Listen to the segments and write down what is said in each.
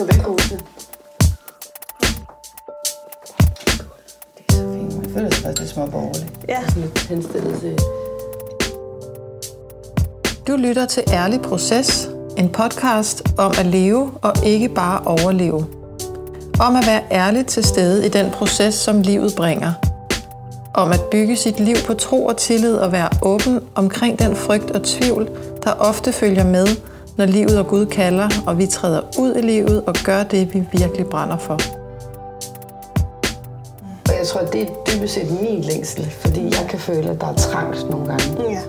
Gå væk, Rose. Det er så fint. Man føler sig faktisk lidt småborgerlig. Ja. Sådan lidt henstillet til... Du lytter til Ærlig Proces, en podcast om at leve og ikke bare overleve. Om at være ærligt til stede i den proces, som livet bringer. Om at bygge sit liv på tro og tillid og være åben omkring den frygt og tvivl, der ofte følger med, når livet og Gud kalder, og vi træder ud i livet og gør det, vi virkelig brænder for. Og jeg tror, det er dybest set min længsel, fordi jeg kan føle, at der er trangt nogle gange. Ja.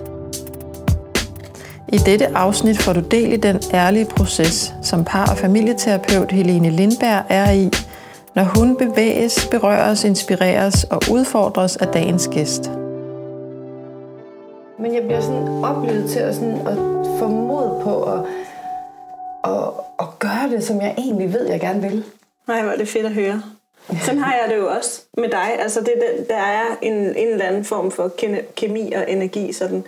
I dette afsnit får du del i den ærlige proces, som par- og familieterapeut Helene Lindberg er i, når hun bevæges, berøres, inspireres og udfordres af dagens gæst. Men jeg bliver sådan oplevet til at, sådan, at få mod på at, at, at gøre det, som jeg egentlig ved, jeg gerne vil. Nej, hvor er det fedt at høre. Sådan har jeg det jo også med dig. Altså, det, der er en, en eller anden form for kemi og energi sådan,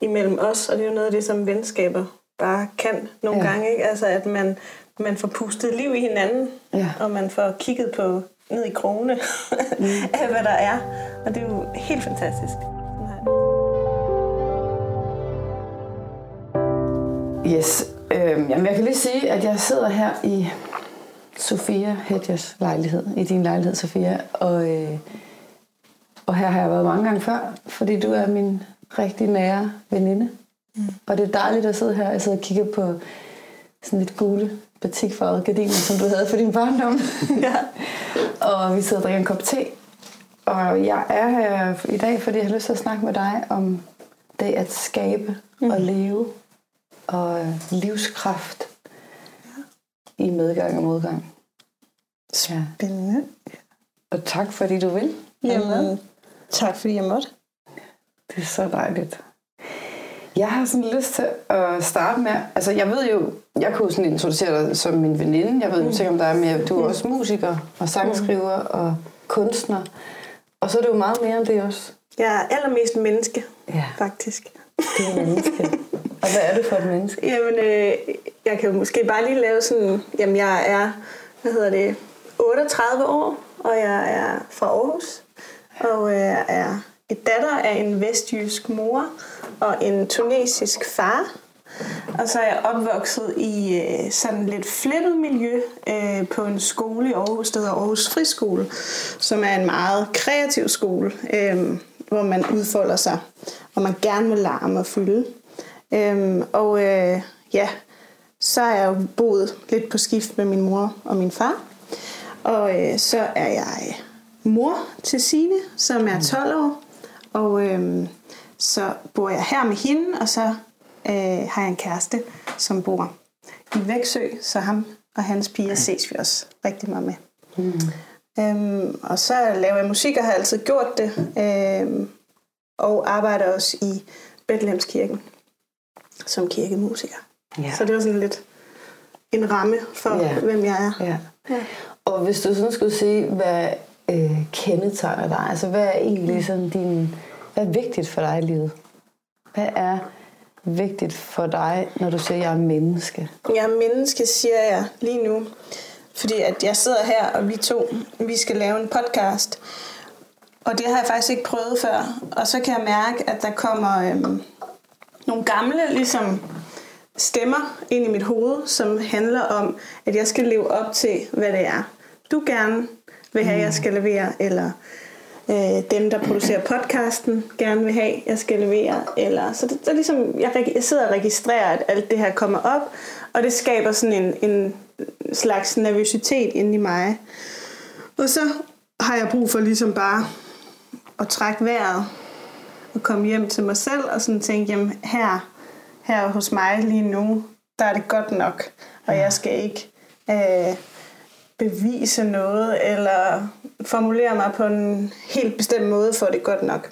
imellem os, og det er jo noget af det, som venskaber bare kan nogle Ja. ja. gange. Ikke? Altså, at man, man får pustet liv i hinanden, Ja. og man får kigget på ned i krogene mm. af, hvad der er. Og det er jo helt fantastisk. Yes. Øhm, jamen, jeg kan lige sige, at jeg sidder her i Sofia Hedges lejlighed, i din lejlighed, Sofia, og, øh, og her har jeg været mange gange før, fordi du er min rigtig nære veninde. Mm. Og det er dejligt at sidde her. Jeg sidder og kigger på sådan lidt gule batikfarvede gardiner, som du havde for din barndom. Ja. og vi sidder og drikker en kop te. Og jeg er her i dag, fordi jeg har lyst til at snakke med dig om det at skabe mm. og leve og øh, livskraft i medgang og modgang. Ja. Spændende. Og tak fordi du vil. Jamen, tak fordi jeg måtte. Det er så dejligt. Jeg har sådan lyst til at starte med, altså jeg ved jo, jeg kunne sådan introducere dig som min veninde, jeg ved jo sikkert om dig, men du er også musiker og sangskriver og kunstner. Og så er det jo meget mere end det også. Jeg er allermest menneske, Ja, faktisk det er menneske. og hvad er det for et menneske? Jamen, øh, jeg kan måske bare lige lave sådan... Jamen, jeg er, hvad hedder det, 38 år, og jeg er fra Aarhus. Og øh, jeg er et datter af en vestjysk mor og en tunesisk far. Og så er jeg opvokset i øh, sådan lidt flettet miljø øh, på en skole i Aarhus, der hedder Aarhus Friskole, som er en meget kreativ skole, øh, hvor man udfolder sig, og man gerne må larme og fylde. Øhm, og øh, ja, så er jeg jo boet lidt på skift med min mor og min far. Og øh, så er jeg mor til Signe, som er 12 år. Og øh, så bor jeg her med hende, og så øh, har jeg en kæreste, som bor i Væksø. Så ham og hans piger ses vi også rigtig meget med. Mm. Øhm, og så laver jeg musik og har altid gjort det. Øhm, og arbejder også i Bethlehemskirken som kirkemusiker. Ja. Så det var sådan lidt en ramme for, Ja. hvem jeg er. Ja. Ja. Og hvis du sådan skulle sige, hvad øh, kendetegner dig, altså hvad er egentlig sådan din, hvad er vigtigt for dig i livet? Hvad er vigtigt for dig, når du siger, at jeg er menneske? Jeg er menneske, siger jeg lige nu. Fordi at jeg sidder her, og vi to, vi skal lave en podcast. Og det har jeg faktisk ikke prøvet før. Og så kan jeg mærke, at der kommer øhm, nogle gamle ligesom, stemmer ind i mit hoved, som handler om, at jeg skal leve op til, hvad det er, du gerne vil have, jeg skal levere, eller øh, dem, der producerer podcasten, gerne vil have, jeg skal levere. Eller, så det, det er ligesom, jeg, jeg sidder og registrerer, at alt det her kommer op, og det skaber sådan en, en slags nervøsitet inde i mig. Og så har jeg brug for ligesom bare at trække vejret og komme hjem til mig selv og sådan tænke, jamen her, her hos mig lige nu, der er det godt nok, og jeg skal ikke øh, bevise noget eller formulere mig på en helt bestemt måde for det er godt nok.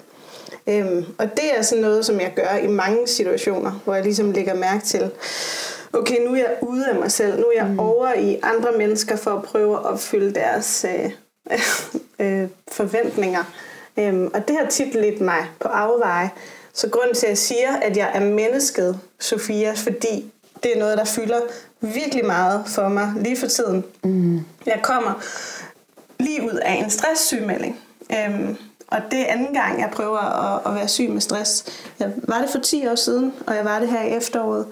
Øhm, og det er sådan noget, som jeg gør i mange situationer, hvor jeg ligesom lægger mærke til, okay, nu er jeg ude af mig selv, nu er jeg mm. over i andre mennesker for at prøve at opfylde deres øh, øh, forventninger. Øhm, og det har tit lidt mig på afveje. Så grunden til, at jeg siger, at jeg er mennesket, Sofia, fordi det er noget, der fylder virkelig meget for mig lige for tiden. Mm. Jeg kommer lige ud af en stresssygemelding. Øhm, og det er anden gang, jeg prøver at, at være syg med stress. Jeg var det for 10 år siden, og jeg var det her i efteråret.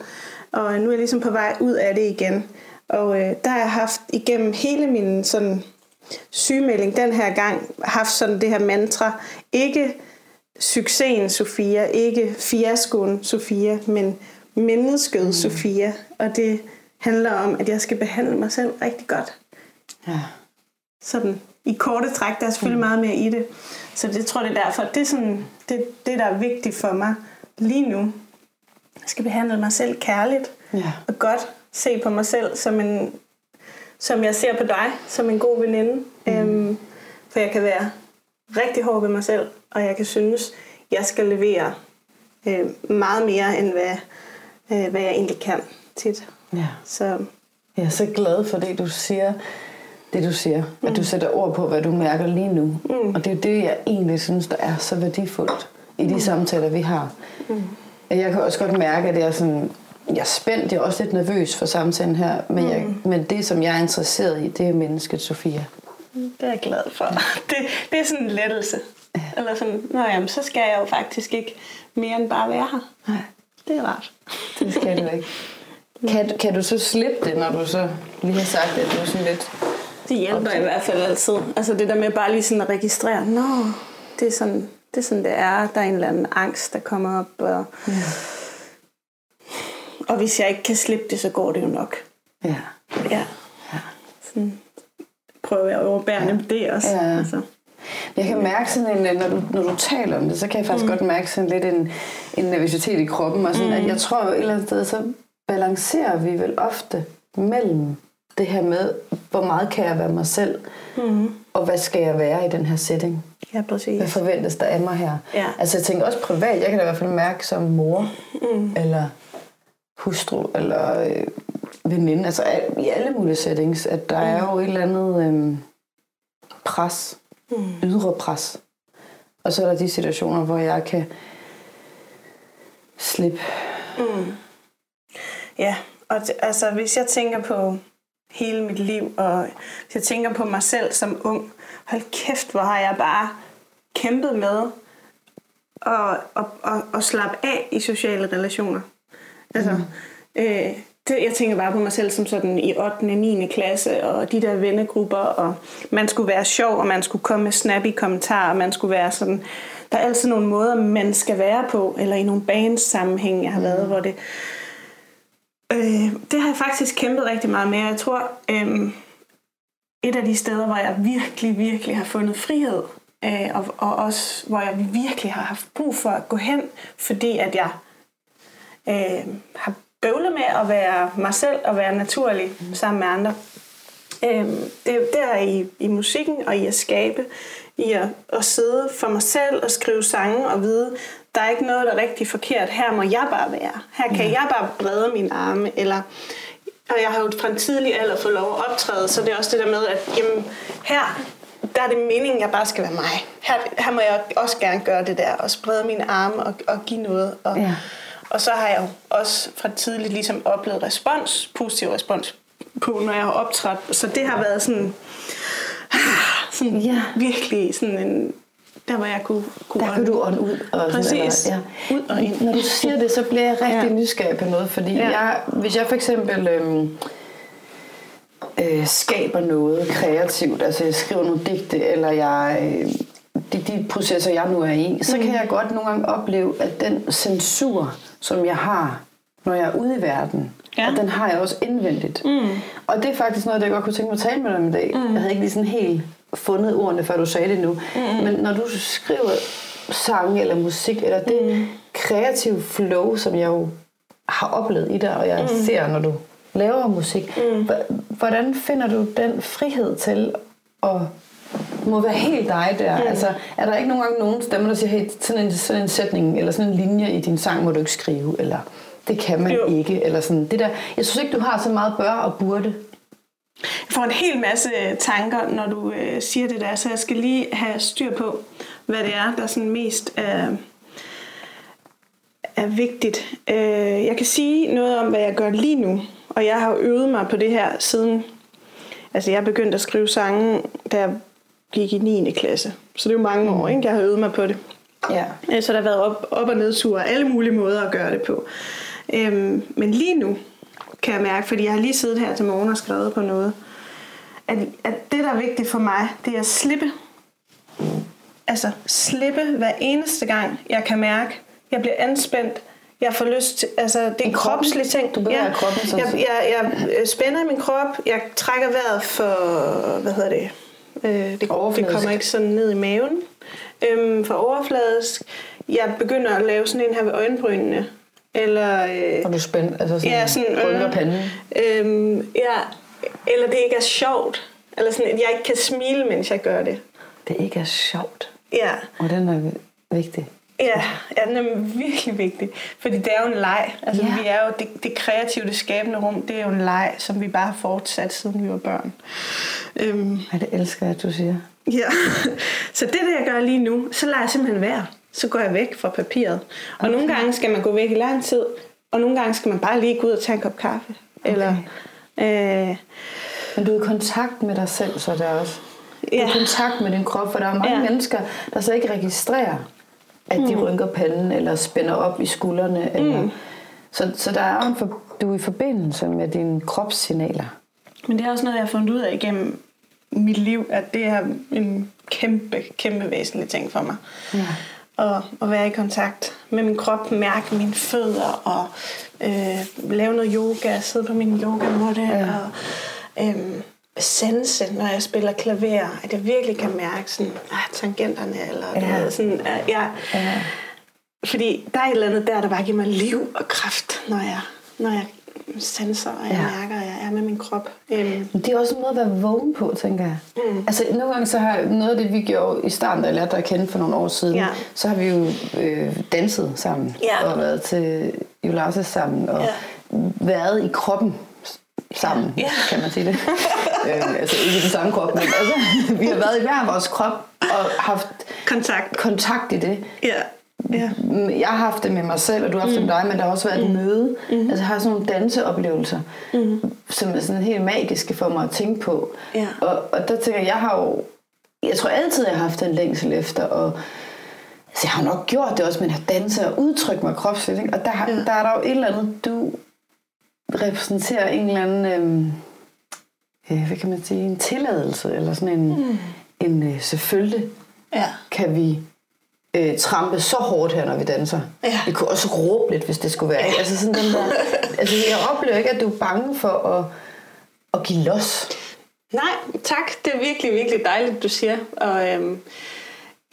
Og nu er jeg ligesom på vej ud af det igen. Og øh, der har jeg haft igennem hele min sådan, sygemelding den her gang, haft sådan det her mantra. Ikke succesen Sofia, ikke fiaskoen Sofia, men mennesket mm. Sofia. Og det handler om, at jeg skal behandle mig selv rigtig godt. Ja. Sådan i korte træk, der er selvfølgelig mm. meget mere i det. Så det tror jeg, det er derfor. Det er sådan, det, det, der er vigtigt for mig lige nu. Jeg skal behandle mig selv kærligt Ja. og godt se på mig selv som en som jeg ser på dig som en god veninde. Mm. Øhm, for jeg kan være rigtig hård ved mig selv, og jeg kan synes, jeg skal levere øh, meget mere, end hvad, øh, hvad jeg egentlig kan tit. ja. Så Jeg er så glad for det, du siger, det du siger. Mm. At du sætter ord på, hvad du mærker lige nu. Mm. Og det er det, jeg egentlig synes, der er så værdifuldt i de mm. samtaler, vi har. Mm. Jeg kan også godt mærke, at jeg er sådan... Jeg er spændt, jeg er også lidt nervøs for samtalen her, men, mm. jeg, men det, som jeg er interesseret i, det er mennesket Sofia. det er jeg glad for. Det, det er sådan en lettelse. Ja. Eller sådan, nå jamen, så skal jeg jo faktisk ikke mere end bare være her. Nej, Det er rart. det skal du ikke. Kan, kan du så slippe det, når du så lige har sagt, at du er sådan lidt... Det hjælper i hvert fald altid. Altså det der med bare lige sådan at registrere, nå, det er sådan, det er sådan, det er. Der er en eller anden angst, der kommer op. Og, Ja. Og hvis jeg ikke kan slippe det, så går det jo nok. Ja. Ja. Sådan prøver jeg at overbære ja. det også. Ja, ja. Altså. Jeg kan mærke sådan en, når du, når du taler om det, så kan jeg faktisk mm. godt mærke sådan lidt en, en nervøsitet i kroppen. Og sådan, mm. at jeg tror jo et eller andet sted, så balancerer vi vel ofte mellem det her med, hvor meget kan jeg være mig selv, Mm. og hvad skal jeg være i den her setting? Ja, præcis. Hvad forventes der af mig her? Ja. Altså jeg tænker også privat, jeg kan da i hvert fald mærke som mor, mm. eller hustru, eller øh, veninde, altså al- i alle mulige settings, at der er jo et eller andet øh, pres, Mm. ydre pres. Og så er der de situationer, hvor jeg kan slippe. Mm. Ja, og det, altså hvis jeg tænker på hele mit liv, og hvis jeg tænker på mig selv som ung, hold kæft, hvor har jeg bare kæmpet med at, at, at, at slappe af i sociale relationer. Altså, mm. øh, det, jeg tænker bare på mig selv som sådan i 8. og 9. klasse, og de der vennegrupper, og man skulle være sjov, og man skulle komme med snappy kommentarer, og man skulle være sådan... Der er altid nogle måder, man skal være på, eller i nogle bands sammenhæng, jeg har været, hvor det... Øh, det har jeg faktisk kæmpet rigtig meget med. Jeg tror, øh, et af de steder, hvor jeg virkelig, virkelig har fundet frihed, øh, og, og også hvor jeg virkelig har haft brug for at gå hen, fordi at jeg øh, har bøvlet med at være mig selv og være naturlig sammen med andre. Øh, det, det er i, i musikken og i at skabe, i at, at sidde for mig selv og skrive sange og vide, der er ikke noget, der er rigtig forkert. Her må jeg bare være. Her kan jeg bare brede mine arme. Eller, og jeg har jo fra en tidlig alder fået lov at optræde, så det er også det der med, at jamen, her der er det meningen, at jeg bare skal være mig. Her, her må jeg også gerne gøre det der, og sprede mine arme og, og give noget. Og, Ja. Og så har jeg også fra tidligt ligesom oplevet respons, positiv respons på, når jeg har optrådt. Så det har været sådan, sådan Ja. virkelig sådan en, der hvor jeg kunne, kunne Der kan du ånde ud. Og Præcis. Sådan, Ud og ind. Når du siger det, så bliver jeg rigtig Ja. ja. nysgerrig på noget, fordi Ja. ja. jeg, hvis jeg for eksempel øhm, øh, skaber noget kreativt, altså jeg skriver nogle digte, eller jeg, øh, de, de processer, jeg nu er i, så kan jeg godt nogle gange opleve, at den censur, som jeg har, når jeg er ude i verden, Ja. og den har jeg også indvendigt. Mm. Og det er faktisk noget, jeg godt kunne tænke mig at tale med dig om i dag. Mm. Jeg havde ikke lige sådan helt fundet ordene, før du sagde det nu. Mm. Men når du skriver sang eller musik, eller det mm. kreative flow, som jeg jo har oplevet i dig, og jeg mm. ser, når du laver musik, mm. hvordan finder du den frihed til at må være helt dig der. Mm. Altså, er der ikke nogen gange nogen stemmer, der siger, hey, sådan en, sådan en sætning, eller sådan en linje i din sang må du ikke skrive, eller det kan man Jo. ikke, eller sådan. Det der, jeg synes ikke, du har så meget bør og burde. Jeg får en hel masse tanker, når du øh, siger det der, så jeg skal lige have styr på, hvad det er, der sådan mest øh, er vigtigt. Øh, jeg kan sige noget om, hvad jeg gør lige nu. Og jeg har jo øvet mig på det her siden... Altså, jeg begyndte at skrive sange, da jeg gik i 9. klasse. Så det er jo mange år, ikke? Jeg har øvet mig på det. Ja. Øh, Så der har været op, op- og nedture, alle mulige måder at gøre det på. Øhm, men lige nu kan jeg mærke, fordi jeg har lige siddet her til morgen og skrevet på noget, at, at det, der er vigtigt for mig, det er at slippe. Altså slippe hver eneste gang, jeg kan mærke, jeg bliver anspændt, jeg får lyst til, altså det er en kropslig ting. Du bevæger ja, kroppen sådan jeg, jeg, jeg øh, spænder i min krop, jeg trækker vejret for, hvad hedder det, øh, det, det kommer ikke sådan ned i maven, øhm, for overfladisk. Jeg begynder at lave sådan en her ved øjenbrynene, eller... Øh, Og du er spændt, altså sådan, Ja, sådan, øh, panden. Øhm, ja, eller det ikke er sjovt. Eller sådan, at jeg ikke kan smile, mens jeg gør det. Det ikke er sjovt. Ja, Og den er vigtig. Ja, ja den er virkelig vigtig. Fordi det er jo en leg. Altså, Ja. vi er jo det, det kreative, det skabende rum, det er jo en leg, som vi bare har fortsat, siden vi var børn. Øhm, Ej, det elsker jeg, at du siger. ja, så det, det jeg gør lige nu, så lader jeg simpelthen være. Så går jeg væk fra papiret. Og nogle gange skal man gå væk i lang tid, og nogle gange skal man bare lige gå ud og tage en kop kaffe. Eller, øh, Men du er i kontakt med dig selv, så der også. Du er Ja. i kontakt med din krop, for der er mange Ja. ja. mennesker, der så ikke registrerer, at de rynker panden, eller spænder op i skuldrene. Eller, så, så der er en for, du er i forbindelse med dine kropssignaler. Men det er også noget, jeg har fundet ud af igennem mit liv, at det er en kæmpe, kæmpe væsentlig ting for mig. Ja. Og at være i kontakt med min krop, mærke mine fødder og øh, lave noget yoga, sidde på min yogamåtte ja. og øh, sanse, når jeg spiller klaver, at jeg virkelig kan mærke sådan, ah, tangenterne, eller ja. Ja. ved, sådan, at jeg, Ja. fordi der er et eller andet der, der bare giver mig liv og kraft, når jeg, når jeg sanser, og jeg Ja. mærker, at jeg er med min krop. Øhm, det er også en måde at være vågen på, tænker jeg. Mm. Altså, nogle gange så har noget af det, vi gjorde i starten, da jeg lærte dig at kende for nogle år siden, Ja. så har vi jo øh, danset sammen, Ja. og været til Julasse sammen, og Ja. været i kroppen sammen, Ja. kan man sige det. øh, altså ikke i den samme krop, men altså, vi har været i hver vores krop, og haft kontakt. kontakt i det. Ja. ja. Jeg har haft det med mig selv, og du har haft det med dig, men der har også været et møde. Altså, jeg har sådan nogle danseoplevelser, som er sådan helt magiske for mig at tænke på. Ja. Og, og der tænker jeg, jeg har jo... Jeg tror altid, jeg har haft en længsel efter, og altså, jeg har nok gjort det også, men at danse og udtrykke mig kropsligt. Ikke? Og der, har, Ja. der er der jo et eller andet, du repræsenterer en eller anden... Øhm, øh, hvad kan man sige? En tilladelse, eller sådan en... Mm. en øh, selvfølgelig ja. kan vi øh, trampe så hårdt her, når vi danser. Ja. Vi kunne også råbe lidt, hvis det skulle være. Ja. Altså sådan den der, altså jeg oplever ikke, at du er bange for at, at give los. Nej, tak. Det er virkelig, virkelig dejligt, du siger. Og øhm,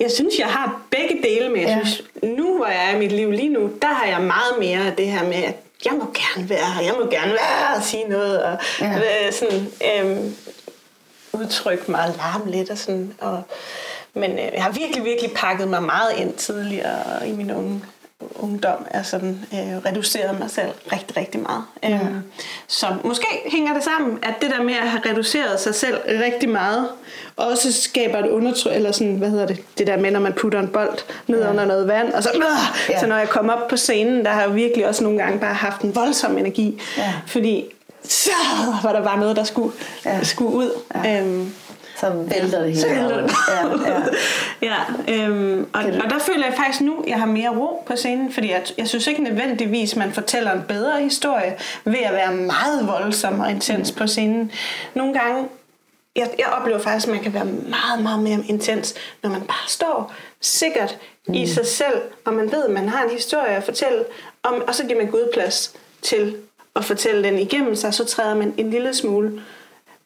jeg synes, jeg har begge dele med. Jeg Ja. synes, nu hvor jeg er i mit liv lige nu, der har jeg meget mere af det her med, at jeg må gerne være her, jeg må gerne være og sige noget, og Ja. ja. sådan, øhm, udtrykke mig og larme lidt og sådan. Og, men øh, jeg har virkelig, virkelig pakket mig meget ind tidligere i min unge ungdom er sådan øh, reduceret mig selv rigtig, rigtig meget. Ja. Øhm, så måske hænger det sammen, at det der med at have reduceret sig selv rigtig meget, også skaber et undertryk, eller sådan, hvad hedder det, det der med, når man putter en bold ned Ja. under noget vand, og så, øh, Ja. så når jeg kom op på scenen, der har jeg virkelig også nogle gange bare haft en voldsom energi, Ja. fordi så var der bare noget, der skulle, ja. skulle ud. Ja. Øhm, Så vælter det hele. så vælter det. Ja, ja. ja, øhm, og, og der føler jeg faktisk nu, at jeg har mere ro på scenen, fordi jeg, jeg synes ikke nødvendigvis, man fortæller en bedre historie ved at være meget voldsom og intens på scenen. Nogle gange, jeg, jeg oplever faktisk, at man kan være meget, meget mere intens, når man bare står sikkert mm. i sig selv, og man ved, at man har en historie at fortælle, om, og så giver man Gud plads til at fortælle den igennem sig, så træder man en lille smule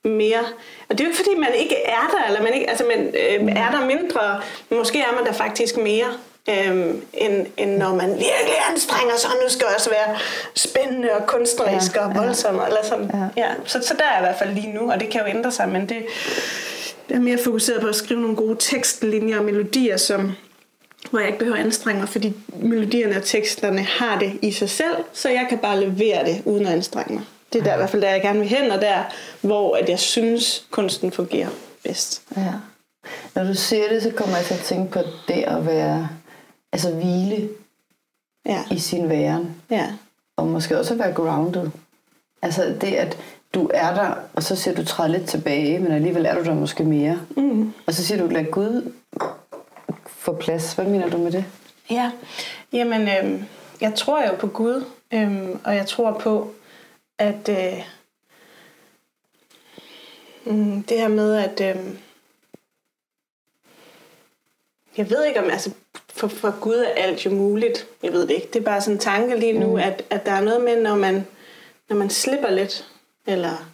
mere. Og det er jo ikke fordi, man ikke er der, eller man ikke, altså man øh, er der mindre. Måske er man der faktisk mere, øh, end, end når man virkelig anstrenger sig, og nu skal jeg også være spændende og kunstnerisk Ja, og voldsom. Ja, eller sådan. Ja. Ja. Så, så der er jeg i hvert fald lige nu, og det kan jo ændre sig, men det, det er mere fokuseret på at skrive nogle gode tekstlinjer og melodier, som, hvor jeg ikke behøver anstrenge mig, fordi melodierne og teksterne har det i sig selv, så jeg kan bare levere det uden at anstrenge mig. Det er der i hvert fald, der jeg gerne vil hen, og der, hvor at jeg synes, kunsten fungerer bedst. Ja. Når du siger det, så kommer jeg til at tænke på det at være, altså hvile. Ja. i sin væren. Ja. Og måske også at være grounded. Altså det, at du er der, og så siger du træde lidt tilbage, men alligevel er du der måske mere. Mm. Og så siger du, lad Gud få plads. Hvad mener du med det? Ja, jamen, øhm, jeg tror jo på Gud, øhm, og jeg tror på, at øh, mm, det her med, at øhm, jeg ved ikke om, altså for, for Gud er alt jo muligt, jeg ved det ikke, det er bare sådan en tanke lige nu, mm. at, at der er noget med, når man, når man slipper lidt, eller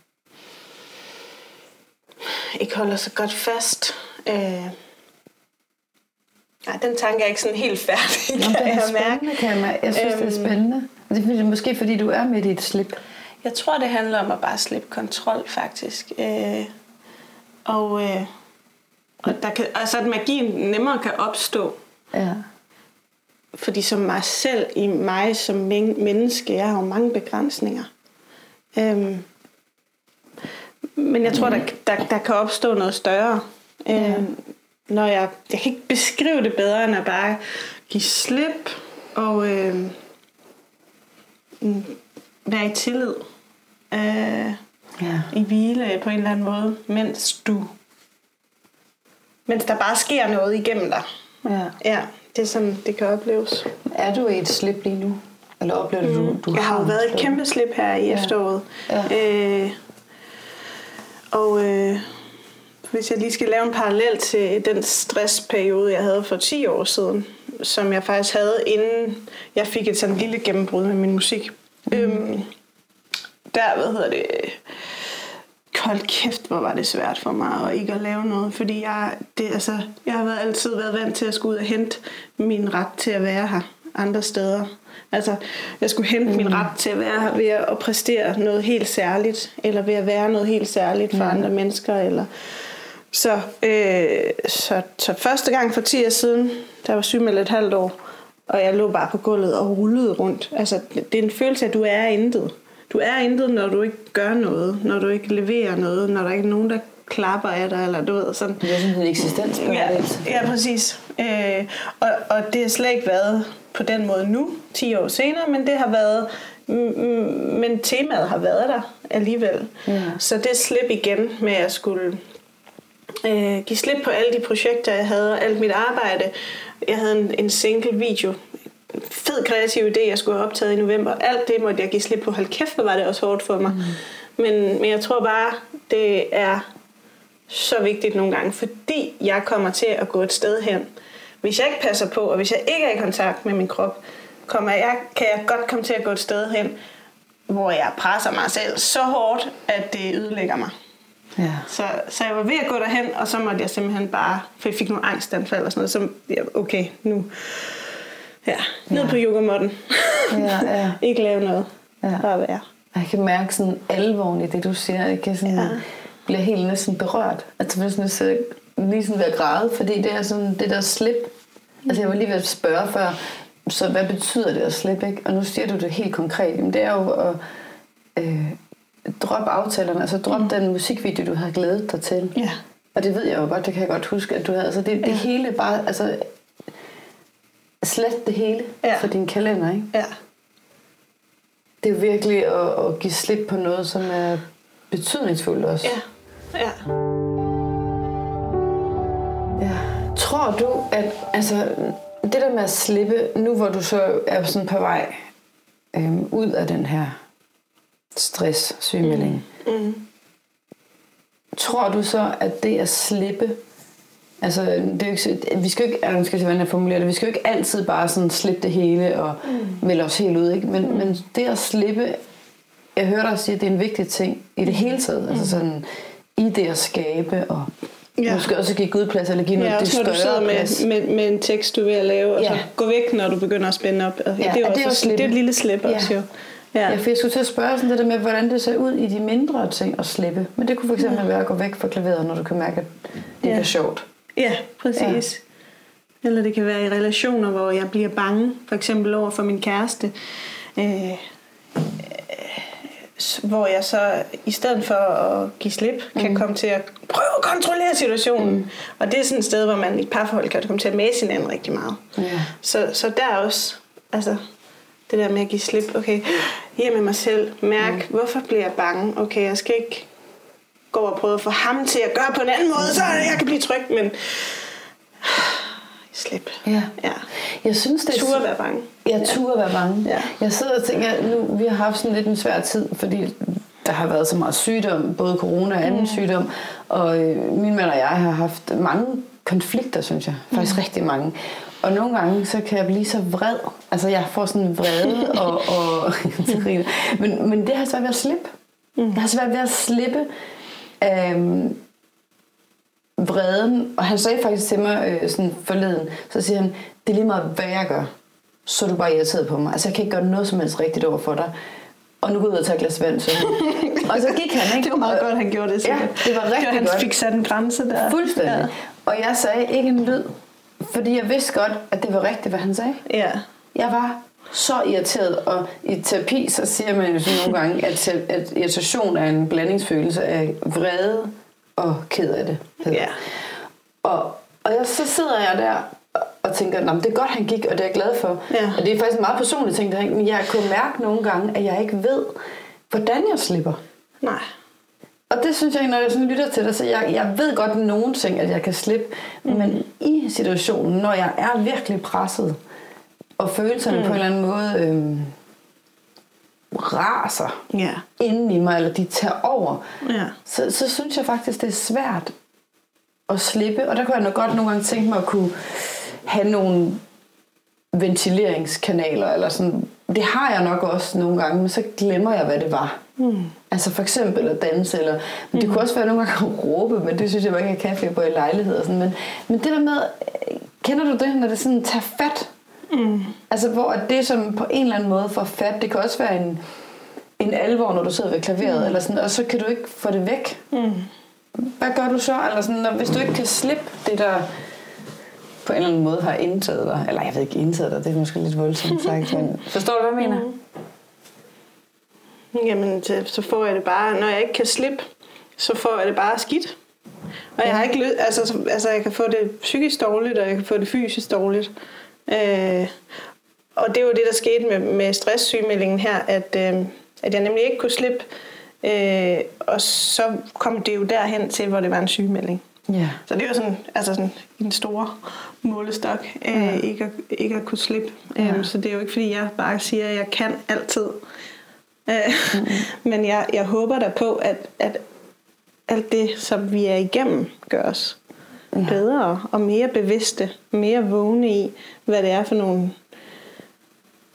ikke holder sig godt fast, øh, Nej, den tanke er ikke sådan helt færdig, Nå, kan det er jeg mærke. kan jeg. Jeg synes, øhm, det er Øhm. spændende. Og det er måske fordi, du er midt i et slip. Jeg tror, det handler om at bare slippe kontrol, faktisk. Øh, og, øh, og der kan, altså, at magien nemmere kan opstå. Ja. Fordi som mig selv, i mig som men- menneske, jeg har jo mange begrænsninger. Øhm, men jeg tror, der, der, der kan opstå noget større. Øhm, når jeg, jeg kan ikke beskrive det bedre, end at bare give slip og mm, være i tillid. Øh, Ja. i hvile på en eller anden måde, mens du mens der bare sker noget igennem dig. ja. Ja, det er sådan, det kan opleves. Er du i et slip lige nu? Eller oplever du, du, du jeg har jo et været et slip? kæmpe slip her i Ja. efteråret. Ja. Øh, og øh, hvis jeg lige skal lave en parallel til den stressperiode, jeg havde for 10 år siden, som jeg faktisk havde, inden jeg fik et sådan lille gennembrud med min musik. Mm. Øhm, der, hvad hedder det, hold kæft, hvor var det svært for mig at ikke at lave noget, fordi jeg, det, altså, jeg har været, altid været vant til at skulle ud og hente min ret til at være her andre steder. Altså, jeg skulle hente mm. min ret til at være her ved at præstere noget helt særligt, eller ved at være noget helt særligt for mm. andre mennesker, eller så, øh, så, så første gang for 10 år siden, der var syg med et halvt år, og jeg lå bare på gulvet og rullede rundt. Altså, det er en følelse af, at du er intet. Du er intet, når du ikke gør noget, når du ikke leverer noget, når der ikke er nogen, der klapper af dig, eller du ved, sådan. Det er sådan en eksistens Ja, ja præcis. Øh, og, og det har slet ikke været på den måde nu, 10 år senere, men det har været, men temaet har været der alligevel. Ja. Så det slip igen med at skulle øh, give slip på alle de projekter, jeg havde, og alt mit arbejde. Jeg havde en, en single video, fed kreativ idé, jeg skulle have optaget i november. Alt det måtte jeg give slip på. Hold kæft, hvor var det også hårdt for mig. Mm. Men, men jeg tror bare, det er så vigtigt nogle gange, fordi jeg kommer til at gå et sted hen. Hvis jeg ikke passer på, og hvis jeg ikke er i kontakt med min krop, kommer jeg, kan jeg godt komme til at gå et sted hen, hvor jeg presser mig selv så hårdt, at det ødelægger mig. Ja. Så, så jeg var ved at gå derhen, og så måtte jeg simpelthen bare, for jeg fik nogle angstanfald og sådan noget, så okay, nu, ja, ned Ja. på yogamotten. Ja, ja. ikke lave noget, Ja. bare være. Jeg kan mærke sådan alvoren i det, du siger. Jeg kan sådan, Ja. ja. blive helt næsten berørt. Altså, jeg bliver sådan, lige sådan ved at græde, fordi det er sådan det der slip. Altså, jeg var lige ved at spørge før, så hvad betyder det at slippe, ikke? Og nu siger du det helt konkret. Jamen, det er jo at øh, droppe aftalerne. Altså, droppe mm. den musikvideo, du havde glædet dig til. Ja. Og det ved jeg jo godt, det kan jeg godt huske, at du havde. Altså, det, det Ja. hele bare, altså, slet det hele Ja. for din kalender, ikke? Ja. Det er virkelig at, at give slip på noget, som er betydningsfuldt også. Ja. Ja. ja. Tror du, at altså, det der med at slippe, nu hvor du så er sådan på vej øhm, ud af den her stress, sygemelding, Mm. tror du så, at det at slippe, altså, det er jo ikke, vi skal jo ikke, nu skal jeg jeg formulerer det, vi skal jo ikke altid bare sådan slippe det hele og mm. melde os helt ud, ikke? Men, mm. men det at slippe, jeg hører dig sige, at det er en vigtig ting i det hele taget, altså sådan i det at skabe og Ja. måske også give Gud plads, eller give noget Ja, også når du sidder plads. med, med, med en tekst, du er ved at lave, og Ja. så gå væk, når du begynder at spænde op. Og Ja, det er er det også, det er et lille slip Ja. også jo. Ja. Ja. for jeg skulle til at spørge sådan det der med, hvordan det ser ud i de mindre ting at slippe. Men det kunne for eksempel være at gå væk fra klaveret, når du kan mærke, at det Ja. er sjovt. Ja, præcis. Ja. Eller det kan være i relationer, hvor jeg bliver bange, for eksempel over for min kæreste. Øh, øh, hvor jeg så, i stedet for at give slip, kan Mm. komme til at prøve at kontrollere situationen. Mm. Og det er sådan et sted, hvor man i et parforhold kan komme til at mase hinanden rigtig meget. Ja. Så, så der også, altså, Det der med at give slip. Okay, her med mig selv. Mærk, mm. hvorfor bliver jeg bange? Okay, jeg skal ikke gå og prøve at få ham til at gøre på en anden måde, så jeg kan blive tryg, men slip. Ja. Ja. Jeg synes, det er Ture at være bange. Jeg turde være bange. Ja. Jeg sidder og tænker, nu vi har haft sådan lidt en svær tid, fordi der har været så meget sygdom, både corona og anden mm. sygdom, og øh, min mand og jeg har haft mange konflikter, synes jeg. Faktisk mm. rigtig mange. Og nogle gange, så kan jeg blive så vred. Altså, jeg får sådan vrede, og, og men, men det har svært ved at slippe. Mm. Jeg har svært ved at slippe øhm, vreden. Og han sagde faktisk til mig øh, sådan forleden, så siger han, det er lige meget, hvad jeg gør, så er du bare irriteret på mig. Altså, jeg kan ikke gøre noget som helst rigtigt over for dig. Og nu går jeg ud og tager et glas vand, så. og så gik han, ikke? Det var meget og, godt, han gjorde det. Ja, sikkert. det var rigtig han godt. fik sat en grænse der. Fuldstændig. Ja. Og jeg sagde ikke en lyd, fordi jeg vidste godt, at det var rigtigt, hvad han sagde. Ja. Jeg var så irriteret, og i terapi, så siger man jo sådan nogle gange, at, at irritation er en blandingsfølelse af vrede og ked af det. Ja. Og, og jeg, så sidder jeg der og tænker, men det er godt, han gik, og det er jeg glad for. Ja. Og det er faktisk en meget personlig ting, der, men jeg kunne mærke nogle gange, at jeg ikke ved, hvordan jeg slipper. Nej. Og det synes jeg, når jeg sådan lytter til det, så jeg, jeg ved godt nogle ting, at jeg kan slippe, mm. men i situationen, når jeg er virkelig presset, og følelserne mm. på en eller anden måde øhm, raser Ja. inden i mig, eller de tager over, Ja. så, så synes jeg faktisk, det er svært at slippe. Og der kunne jeg nok godt nogle gange tænke mig at kunne have nogle ventileringskanaler, eller sådan. Det har jeg nok også nogle gange, men så glemmer jeg, hvad det var. Mm. Altså for eksempel at danse, eller, men det kunne også være nogle gange at råbe, men det synes jeg bare ikke, jeg kan, for på i lejlighed og sådan. Men, men det der med, øh, kender du det, når det sådan tager fat? Mm. Altså hvor det som på en eller anden måde får fat, det kan også være en, en alvor, når du sidder ved klaveret, mm. eller sådan, og så kan du ikke få det væk. Mm. Hvad gør du så? Eller sådan, når, hvis du ikke kan slippe det, der på en eller anden måde har indtaget dig, eller jeg ved ikke indtaget dig, det er måske lidt voldsomt sagt, men forstår du, hvad jeg mener? Jamen, så- får jeg det bare, når jeg ikke kan slippe, så får jeg det bare skidt. Og jeg har ikke lyst, altså, så- altså jeg kan få det psykisk dårligt, og jeg kan få det fysisk dårligt. Øh, og det var det, der skete med, med stresssygemeldingen her, at, øh, at jeg nemlig ikke kunne slippe. Øh, og så kom det jo derhen til, hvor det var en sygemelding. Ja. Så det var sådan, altså sådan en stor målestok, øh, Ja. ikke, at, ikke at kunne slippe. Ja. Øhm, så det er jo ikke, fordi jeg bare siger, at jeg kan altid. Øh, Men jeg, jeg håber da på, at, at alt det, som vi er igennem, gør os Ja. bedre og mere bevidste, mere vågne i, hvad det er for nogle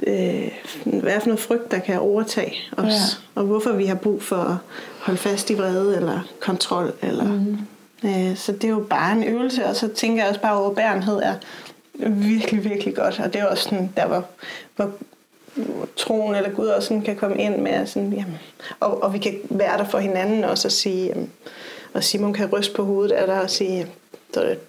øh, hvad er for noget frygt, der kan overtage os, Ja. og hvorfor vi har brug for at holde fast i vrede eller kontrol. Eller, mm. øh, så det er jo bare en øvelse, og så tænker jeg også bare, at overbærenhed er virkelig, virkelig godt, og det er også sådan, der hvor, hvor troen eller Gud også sådan kan komme ind med, sådan, jamen, og, og vi kan være der for hinanden også og sige, jamen, og Simon kan ryste på hovedet af dig og sige, så det,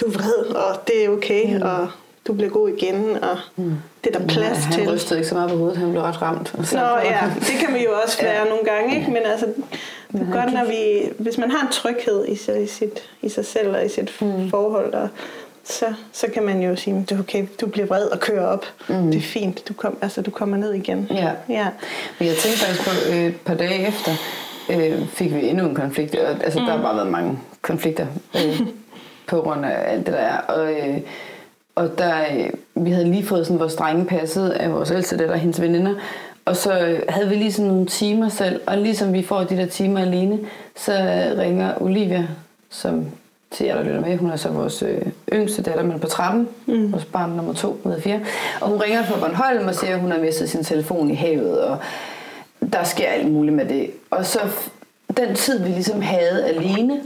du er vred, og det er okay, mm. og du bliver god igen, og mm. det er der plads han til. rystede ikke så meget på hovedet, han blev ret ramt. Og Nå ja, det kan vi jo også Ja. være nogle gange, ikke? Men altså, det er han godt, når vi, hvis man har en tryghed i sig, i sit, i sig selv og i sit mm. forhold, og så, så kan man jo sige, det er okay, du bliver vred og kører op. Mm. Det er fint, du, kom, altså, du kommer ned igen. Ja. ja. Men jeg tænkte faktisk på, øh, et par dage efter, øh, fik vi endnu en konflikt. Og, altså, mm. der har bare været mange konflikter øh, på grund af alt det der er. Og, øh, og der, øh, vi havde lige fået sådan vores drenge passet af vores ældste datter og hendes veninder. Og så havde vi lige sådan nogle timer selv. Og ligesom vi får de der timer alene, så ringer Olivia, som til jer, der lytter med, hun er så vores øh, yngste datter, men på 13, mm. vores barn nummer to af fire. Og hun ringer fra Bornholm og siger, at hun har mistet sin telefon i havet, og der sker alt muligt med det. Og så den tid, vi ligesom havde alene,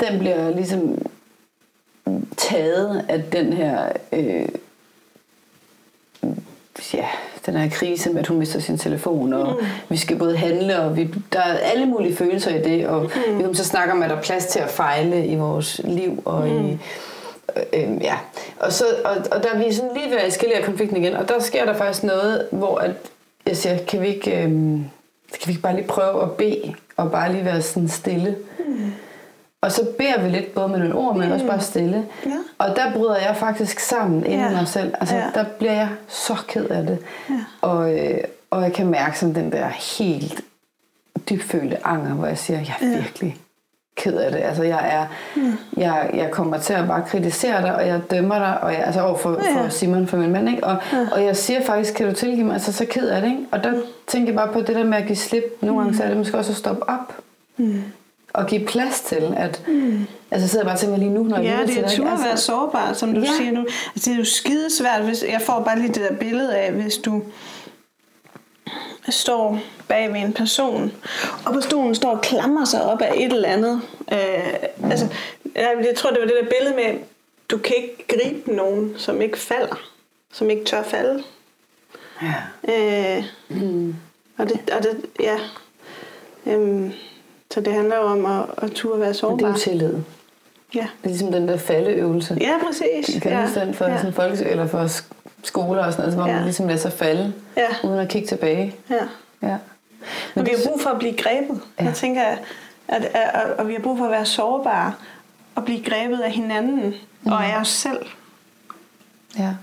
den bliver ligesom taget af den her øh, ja, den her krise med, at hun mister sin telefon, og mm. vi skal både handle, og vi, der er alle mulige følelser i det, og mm. vi så snakke om, at der er plads til at fejle i vores liv, og mm. i, øh, øh, ja. Og, så, og, og der er vi sådan lige ved at eskalere konflikten igen, og der sker der faktisk noget, hvor at jeg siger, kan vi ikke, øh, kan vi ikke bare lige prøve at bede, og bare lige være sådan stille? Mm. Og så beder vi lidt både med nogle ord, men også bare stille. Ja. Og der bryder jeg faktisk sammen inde i Ja. mig selv. Altså, Ja. der bliver jeg så ked af det. Ja. Og, øh, og jeg kan mærke sådan den der helt dybfølte anger, hvor jeg siger, jeg er Ja. virkelig ked af det. Altså, jeg er, jeg, jeg kommer til at bare kritisere dig, og jeg dømmer dig, og jeg, altså over for, Ja. for Simon, for min mand, ikke? Og, og jeg siger faktisk, kan du tilgive mig? Altså, så ked af det, ikke? Og der tænker jeg bare på det der med at give slip. Nogle gange så er det måske også at stoppe op. Og give plads til, at... Altså, jeg sidder bare og tænker lige nu, når jeg Ja, det er tur at være altså, sårbar, som du Ja. siger nu. Altså, det er jo skidesvært, hvis jeg får bare lige det der billede af, hvis du står bag ved en person, og personen står og klamrer sig op af et eller andet. Øh, altså, jeg, jeg tror, det var det der billede med, du kan ikke gribe nogen, som ikke falder, som ikke tør falde. Ja. Øh, og, det, og det, ja. Øhm, så det handler jo om at, at turde være Men det er sårbar. jo tillid. Ja. Det er ligesom den der faldeøvelse. ja, præcis. Kan ja. den for ja. sådan folke, eller for sk- skoler og sådan noget, hvor Ja. man ligesom lader sig falde, Ja. uden at kigge tilbage. Ja. Ja. Men vi har brug for at blive grebet. Ja. Ja. Jeg tænker, at, at, at, og vi har brug for at være sårbare og blive grebet af hinanden mm. og af os selv. Ja.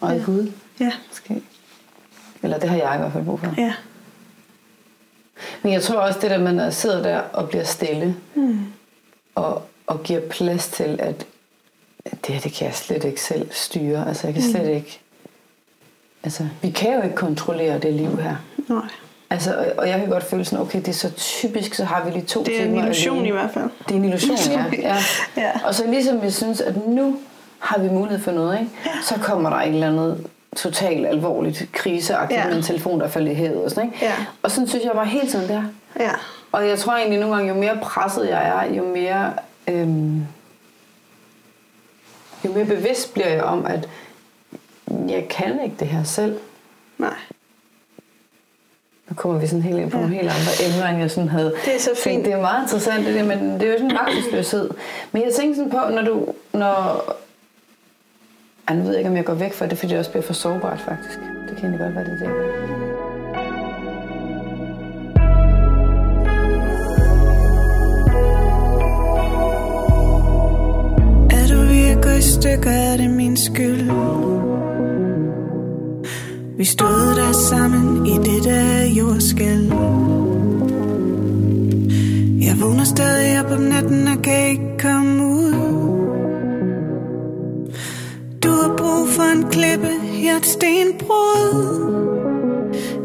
Og af Gud, Ja. måske. Eller det har jeg i hvert fald brug for. Ja. Men jeg tror også, det der, man sidder der og bliver stille, mm. og, og giver plads til, at det her, det kan jeg slet ikke selv styre. Altså, jeg kan slet ikke... Altså, vi kan jo ikke kontrollere det liv her. Nej. Altså, og- og jeg kan godt føle sådan, okay, det er så typisk, så har vi lige to Det er en timer illusion alene. i hvert fald. Det er en illusion, ja. ja. Ja. Og så ligesom vi synes, at nu har vi mulighed for noget, ikke? så kommer der et eller andet totalt alvorligt kriseagtigt Ja. med en telefon, der falder i havet. Og, sådan, ikke? Ja. og sådan synes jeg bare helt sådan der. Ja. Og jeg tror egentlig nogle gange, jo mere presset jeg er, jo mere, øhm, jo mere bevidst bliver jeg om, at jeg kan ikke det her selv. Nej. Nu kommer vi sådan helt ind på Ja. nogle helt andre emner, end jeg sådan havde Det er så tænkt. fint. Det er meget interessant, det der, men det er jo sådan en magtesløshed. Men jeg tænker sådan på, når du... Når... Ej, nu ved jeg ikke, om jeg går væk fra det, fordi det også bliver for sårbart, faktisk. Det kan egentlig godt være, det er det. Er du at i stykker, er det min skyld Vi stod der sammen i det der jordskæld Jeg vågner stadig op om natten og kan ikke for en klippe, jeg et stenbrud.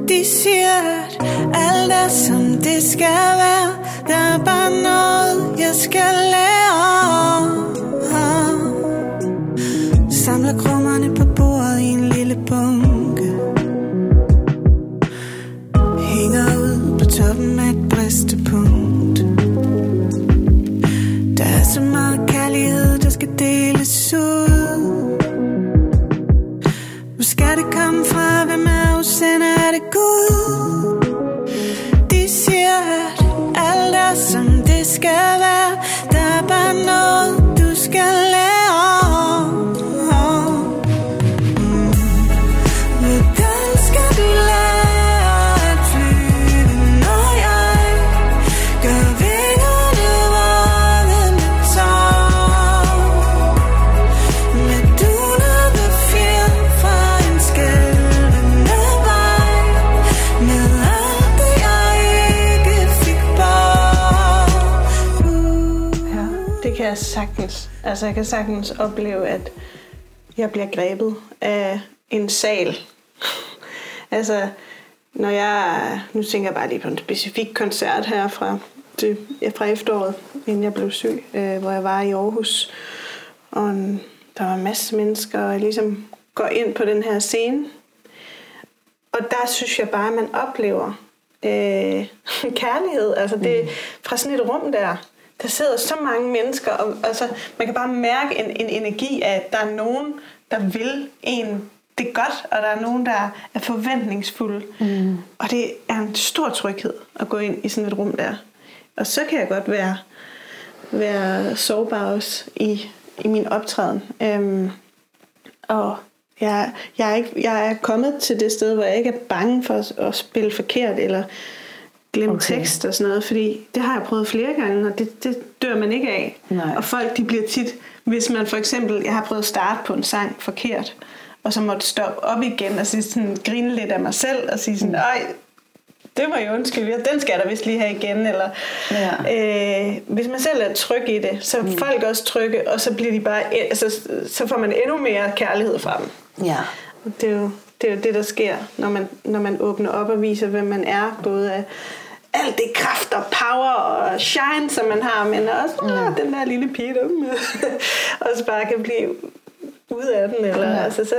De siger, at alt er som det skal være. Der er bare noget, jeg skal lære. Det Altså, jeg kan sagtens opleve, at jeg bliver grebet af en sal. altså, når jeg... Nu tænker jeg bare lige på en specifik koncert her fra, det, fra efteråret, inden jeg blev syg, øh, hvor jeg var i Aarhus. Og en, der var en masse mennesker, og jeg ligesom går ind på den her scene. Og der synes jeg bare, at man oplever øh, kærlighed. Altså det fra sådan et rum der. Der sidder så mange mennesker, og altså, man kan bare mærke en, en energi af, at der er nogen, der vil en det godt, og der er nogen, der er forventningsfulde. Mm. Og det er en stor tryghed at gå ind i sådan et rum der. Og så kan jeg godt være, være sårbar også i, i min optræden. Øhm, og jeg, jeg, er ikke, jeg er kommet til det sted, hvor jeg ikke er bange for at, at spille forkert, eller glemme Okay. tekst og sådan noget, fordi det har jeg prøvet flere gange, og det, det dør man ikke af. Nej. Og folk, de bliver tit, hvis man for eksempel, jeg har prøvet at starte på en sang forkert, og så måtte stoppe op igen og sige sådan, grine lidt af mig selv, og sige sådan, ej, det må jeg undskylde, den skal jeg da vist lige have igen, eller Ja. øh, hvis man selv er tryg i det, så er mm. folk også trygge, og så bliver de bare, altså, så får man endnu mere kærlighed fra dem. Ja. Det er jo det, er jo det der sker, når man, når man åbner op og viser, hvem man er, både af alt det kraft og power og shine, som man har, men også mm. den der lille pige, der også bare kan blive ud af den. Eller, Ja. altså, så,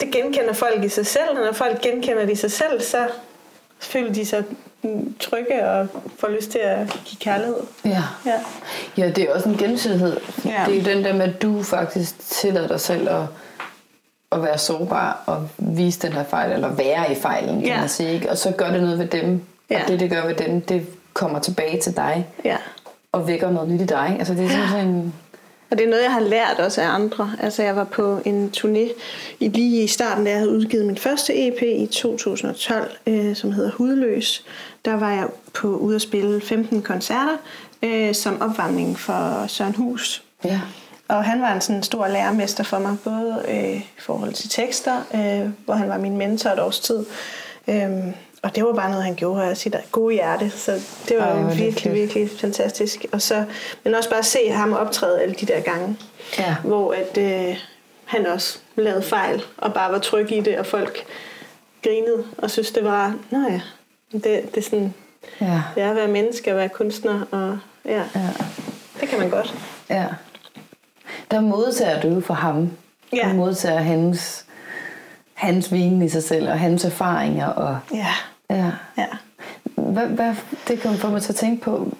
det genkender folk i sig selv, og når folk genkender det i sig selv, så føler de sig trygge og får lyst til at give kærlighed. Ja. Ja. Ja, det er også en gensidighed. Ja. Det er jo den der med, at du faktisk tillader dig selv at, at være sårbar og vise den her fejl, eller være i fejlen, kan Ja. man sige. Ikke? Og så gør det noget ved dem, Ja. og det, det gør ved dem, det kommer tilbage til dig ja. og vækker noget nyt i dig. Altså, det er simpelthen... Og det er noget, jeg har lært også af andre. Altså, jeg var på en turné lige i starten, da jeg havde udgivet min første EP i 2012, øh, som hedder Hudløs. Der var jeg på ude at spille 15 koncerter øh, som opvarmning for Søren Hus. Ja. Og han var en sådan stor lærermester for mig, både øh, i forhold til tekster, øh, hvor han var min mentor et års tid. Øhm, og det var bare noget, han gjorde af sit gode hjerte. Så det var det virkelig, fedt. virkelig fantastisk. Og så, men også bare se ham optræde alle de der gange, Ja. hvor at, øh, han også lavede fejl, og bare var tryg i det, og folk grinede, og synes det var, nå ja, det, det er sådan, Ja. det er at være menneske og være kunstner, og ja, Ja. det kan man godt. ja. Der modtager du fra ham. Ja. Du modtager hans, hans vinen i sig selv, og hans erfaringer. Og, Ja, ja. ja. Hvad, hvad, det kan få mig til at tænke på,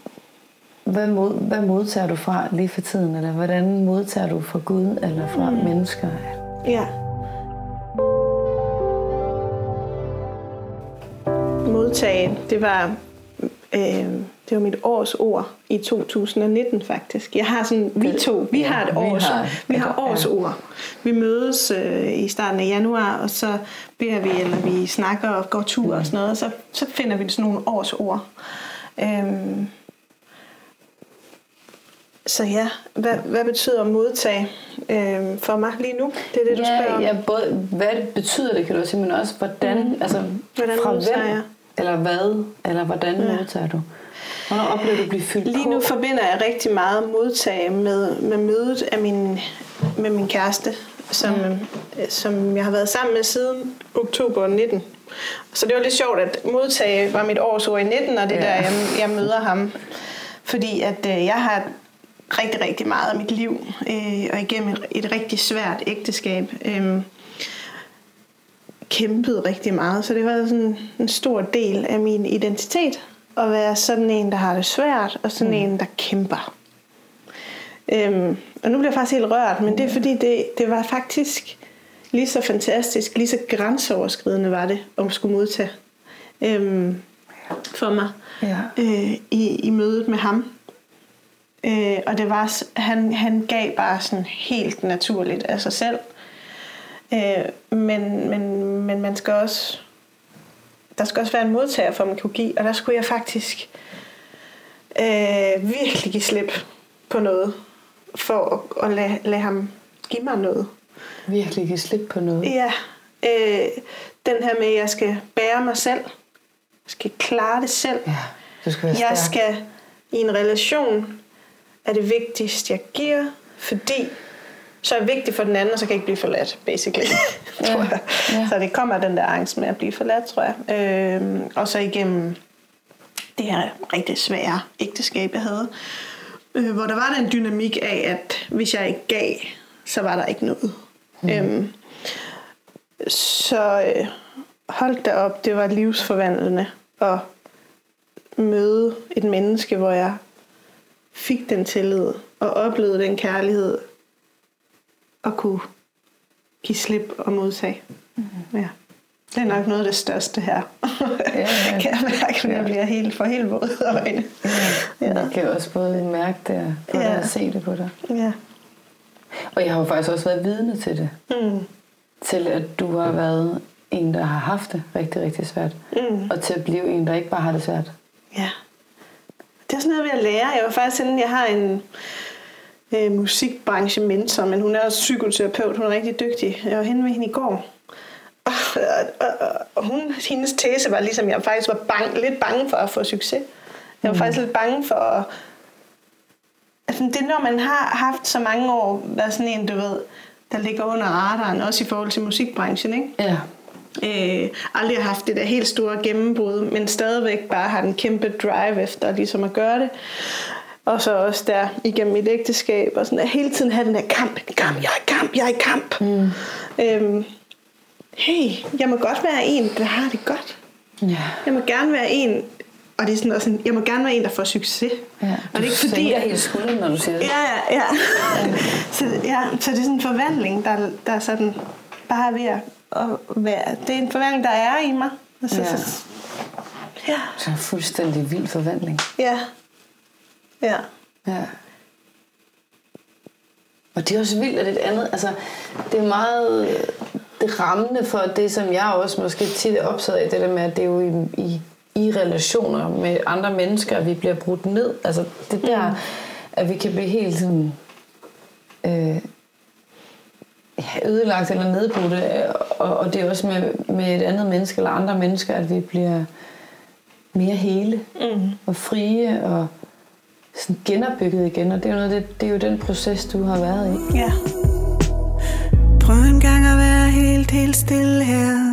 hvad, mod, hvad modtager du fra lige for tiden? Eller hvordan modtager du fra Gud eller fra mm. mennesker? Ja. Modtage, det var, øh, det var mit års ord i 2019 faktisk. Jeg har sådan, vi to, vi ja, har et vi års, har vi har års ja. ord. Vi mødes øh, i starten af januar, og så beder vi, eller vi snakker og går tur og sådan noget, og så, så finder vi sådan nogle års ord. Øhm, så ja, hvad, hvad betyder modtage øh, for mig lige nu? Det er det, du spørger om. ja, ja, både hvad betyder det, kan du sige, men også hvordan, mm. altså Hvordan fra hvem, jeg? eller hvad, eller hvordan ja. modtager du? Hvornår oplever du at blive fyldt Lige på? nu forbinder jeg rigtig meget modtage med, med mødet af min, med min kæreste, som, ja. som jeg har været sammen med siden oktober 19. Så det var lidt sjovt, at modtage var mit årsord i 19, og det ja. der, jeg, jeg møder ham. Fordi at øh, jeg har rigtig, rigtig meget af mit liv, øh, og igennem et, et rigtig svært ægteskab, øh, kæmpet rigtig meget. Så det var sådan en stor del af min identitet at være sådan en, der har det svært, og sådan mm. en, der kæmper. Øhm, og nu bliver jeg faktisk helt rørt, men det er fordi, det, det var faktisk lige så fantastisk, lige så grænseoverskridende var det, om skulle modtage øhm, for mig Ja. øh, i, i mødet med ham. Øh, og det var, han, han gav bare sådan helt naturligt af sig selv. Øh, men, men, men man skal også der skal også være en modtager for, at man kunne give. Og der skulle jeg faktisk øh, virkelig give slip på noget, for at, at lade, lade ham give mig noget. Virkelig give slip på noget. Ja, øh, den her med, at jeg skal bære mig selv. Jeg skal klare det selv. Ja, du skal være Jeg stærk. skal i en relation, er det vigtigste, jeg giver, fordi så er vigtig for den anden, og så kan jeg ikke blive forladt, basically. Tror jeg. ja. Så det kommer den der angst med at blive forladt, tror jeg. Øhm, og så igennem det her rigtig svære ægteskab, jeg havde, øh, hvor der var den dynamik af, at hvis jeg ikke gav, så var der ikke noget. Mm. Øhm, så øh, hold da op, det var livsforvandlende at møde et menneske, hvor jeg fik den tillid og oplevede den kærlighed og kunne give slip og modtage. Mm. Ja. Det er nok noget af det største her. Ja, ja. kan jeg mærke, når jeg bliver helt for helt våd i øjnene. Ja. Jeg kan jo også både mærke det på Ja. dig og se det på dig. Ja. Og jeg har jo faktisk også været vidne til det. Mm. Til at du har været en, der har haft det rigtig, rigtig svært. Mm. Og til at blive en, der ikke bare har det svært, ja. Det er sådan noget ved at lære. Jeg var faktisk sådan, jeg har en øh, musikbranche mentor, men hun er også psykoterapeut. Hun er rigtig dygtig. Jeg var henne med hende i går. Og, og, og, og hun, hendes tese var ligesom, jeg faktisk var bang, lidt bange for at få succes. Jeg var mm. faktisk lidt bange for at... Altså, det når man har haft så mange år, været sådan en, du ved, der ligger under radaren, også i forhold til musikbranchen, ikke? Ja. øh, aldrig har haft det der helt store gennembrud, men stadigvæk bare har den kæmpe drive efter ligesom at gøre det. Og så også der igennem mit ægteskab, og sådan at hele tiden have den der kamp, kamp, jeg er i kamp, jeg er i kamp. Mm. Øhm, hey, jeg må godt være en, der har det godt. Ja. Jeg må gerne være en, og det er sådan også en, jeg må gerne være en, der får succes. ja. og det er ikke fordi, at, helt skulderen, når du siger det. Ja, ja, ja. så, ja. Så det er sådan en forvandling, der, der er sådan bare ved at, at være. Det er en forvandling, der er i mig. Altså, Ja. så, ja. Så en fuldstændig vild forvandling. Ja. Ja. Ja. Og det er også vildt, at det andet, altså, det er meget det rammende for det, som jeg også måske tit er optaget af, det der med, at det er jo i, i, i relationer med andre mennesker, at vi bliver brudt ned. Altså det der, at vi kan blive helt sådan, øh, ødelagt eller nedbrudte, og, og det er også med, med et andet menneske eller andre mennesker, at vi bliver mere hele Mm. og frie og sådan genopbygget igen. Og det er jo, noget, det, det er jo den proces, du har været i. Ja. Prøv en gang at være helt, helt stille her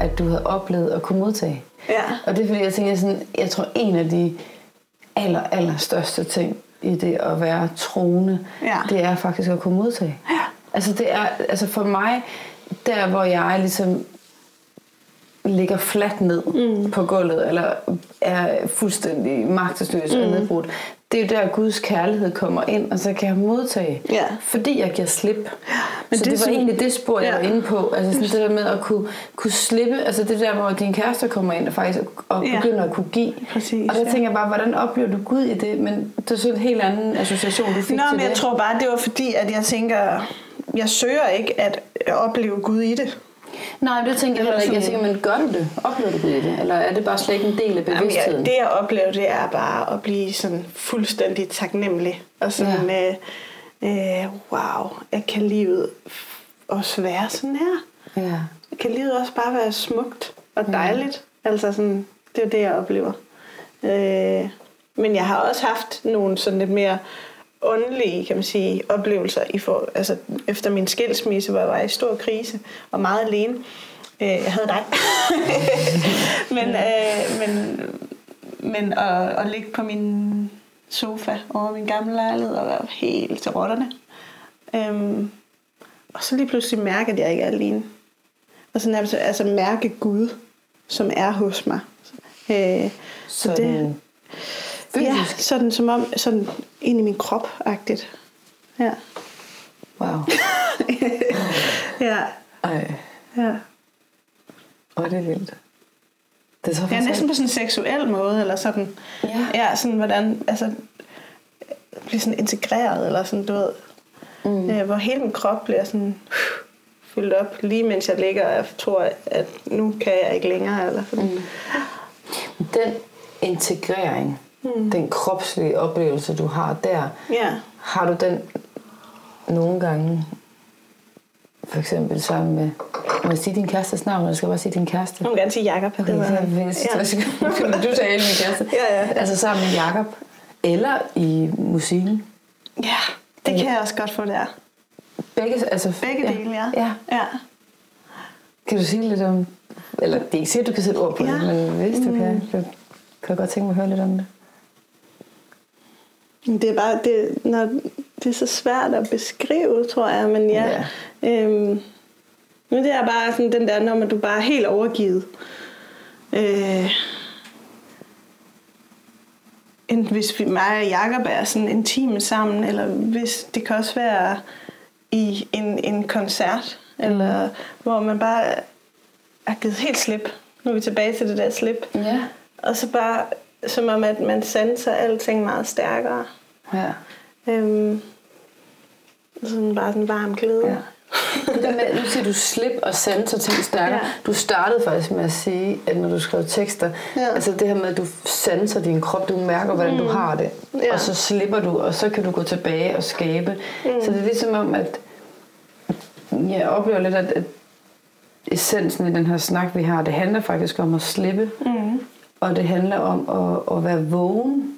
at du havde oplevet at kunne modtage. Ja. Og det er fordi, jeg tænker sådan, jeg tror en af de aller, aller største ting i det at være troende, Ja. det er faktisk at kunne modtage. Ja. Altså det er, altså for mig, der hvor jeg ligesom ligger fladt ned mm. på gulvet, eller er fuldstændig magtesløs mm. og nedbrudt, det er jo der, Guds kærlighed kommer ind, og så kan jeg modtage, Ja. fordi jeg giver slip. Men så det, det var egentlig det spor, jeg Ja. var inde på. Altså sådan det der med at kunne, kunne slippe, altså det der, hvor din kæreste kommer ind og faktisk og Ja. begynder at kunne give. Præcis, og der ja. tænker jeg bare, hvordan oplever du Gud i det? Men det er sådan en helt anden association, du fik Nå, til men jeg det. tror bare, det var fordi, at jeg tænker, jeg søger ikke at opleve Gud i det. Nej, det tænker jeg heller ikke. Jeg tænker, men gør du det? Oplever du det? Eller er det bare slet ikke en del af Jamen, bevidstheden? jeg, det jeg oplever, det er bare at blive sådan fuldstændig taknemmelig. Og sådan, ja. øh, øh, wow, at kan livet også være sådan her? Ja. Kan livet også bare være smukt og dejligt? Mm. Altså sådan, det er det, jeg oplever. Øh, men jeg har også haft nogle sådan lidt mere åndelige, kan man sige, oplevelser i for, altså efter min skilsmisse, hvor jeg var i stor krise og meget alene. Øh, jeg havde dig. men, øh, men, men at, at ligge på min sofa over min gamle lejlighed og være helt til rotterne. Øhm, og så lige pludselig mærke, at jeg ikke er alene. Og så nærmest altså mærke Gud, som er hos mig. Øh, så det, Sådan ja, fysisk. sådan som om, sådan ind i min krop-agtigt. Ja. Wow. Ja. Ej, ja. er det vildt. Det er så Ja, næsten på sådan en seksuel måde, eller sådan, Ja. ja sådan hvordan, altså, blive sådan integreret, eller sådan, du ved, mm. øh, hvor hele min krop bliver sådan uh, fyldt op, lige mens jeg ligger, og jeg tror, at nu kan jeg ikke længere, eller sådan. Mm. Den integrering, mm. den kropslige oplevelse, du har der, Ja. har du den nogle gange, for eksempel sammen med, må jeg sige din kærestes navn, eller skal jeg bare sige din kæreste? Jeg må gerne sige Jacob. Okay, det var, ja. du sagde min kæreste. Ja, ja. Altså sammen med Jakob eller i musikken. ja, det kan jeg også godt få der. Begge, altså, Begge dele, ja. ja. ja. Kan du sige lidt om, eller det er ikke sikkert, du kan sætte ord på Ja. det, men hvis du kan, så kan jeg godt tænke mig at høre lidt om det. Det er bare, det, når, det er så svært at beskrive, tror jeg, men ja. ja. Øhm, men det er bare sådan den der, når man du bare er helt overgivet. Øh, enten hvis vi, mig og Jacob er sådan intime sammen, eller hvis det kan også være i en, en koncert, eller hvor man bare er givet helt slip. Nu er vi tilbage til det der slip. Ja. Og så bare, som om at man sanser alting meget stærkere. Ja. Øhm, sådan bare sådan varm glæde. Ja. Det der med, nu siger du slip og sanser ting stærkere. Ja. Du startede faktisk med at sige, at når du skrev tekster, Ja. altså det her med, at du sanser din krop, du mærker, hvordan du har det, Ja. og så slipper du, og så kan du gå tilbage og skabe. Mm. Så det er ligesom om, at jeg oplever lidt, at, at essensen i den her snak, vi har, det handler faktisk om at slippe, mm. og det handler om at, at være vågen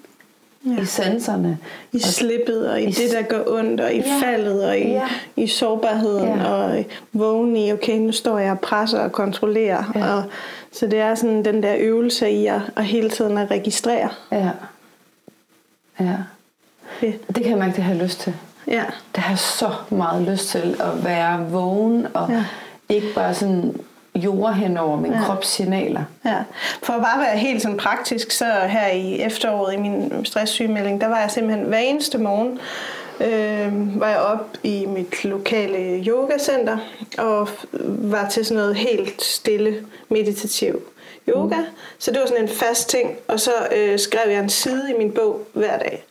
ja. i sanserne. I slippet, og i, I det, der gør ondt, og i Ja. faldet, og i, Ja. i sårbarheden, Ja. og vågen i, okay, nu står jeg og presser og kontrollerer. Ja. Og, så det er sådan den der øvelse i at, at hele tiden at registrere. Ja. Ja. Det. Det kan jeg mærke, det har jeg lyst til. Ja. Det har så meget lyst til at være vågen og ja. ikke bare sådan jord hen over mine Ja. kropssignaler. Ja, for at bare være helt sådan praktisk, så her i efteråret i min stresssygemelding, der var jeg simpelthen hver eneste morgen, øh, var jeg op i mit lokale yogacenter og var til sådan noget helt stille meditativ yoga. Mm. Så det var sådan en fast ting, og så øh, skrev jeg en side i min bog hver dag.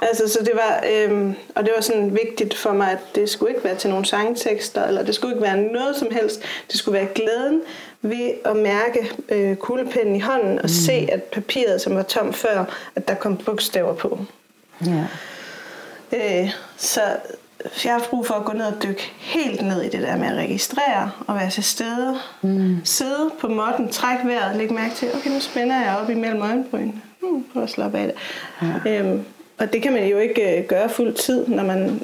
Altså, så det var, øhm, og det var sådan vigtigt for mig, at det skulle ikke være til nogle sangtekster, eller det skulle ikke være noget som helst. Det skulle være glæden ved at mærke øh, kuglepennen i hånden, og mm. se, at papiret, som var tom før, at der kom bogstaver på. Ja. Øh, så jeg har brug for at gå ned og dykke helt ned i det der med at registrere og være til stede. Mm. Sidde på måtten, trække vejret, lægge mærke til, okay, nu spænder jeg op imellem øjenbryn. Hmm, prøv at slappe af det. Ja. Øhm, og det kan man jo ikke øh, gøre fuld tid, når man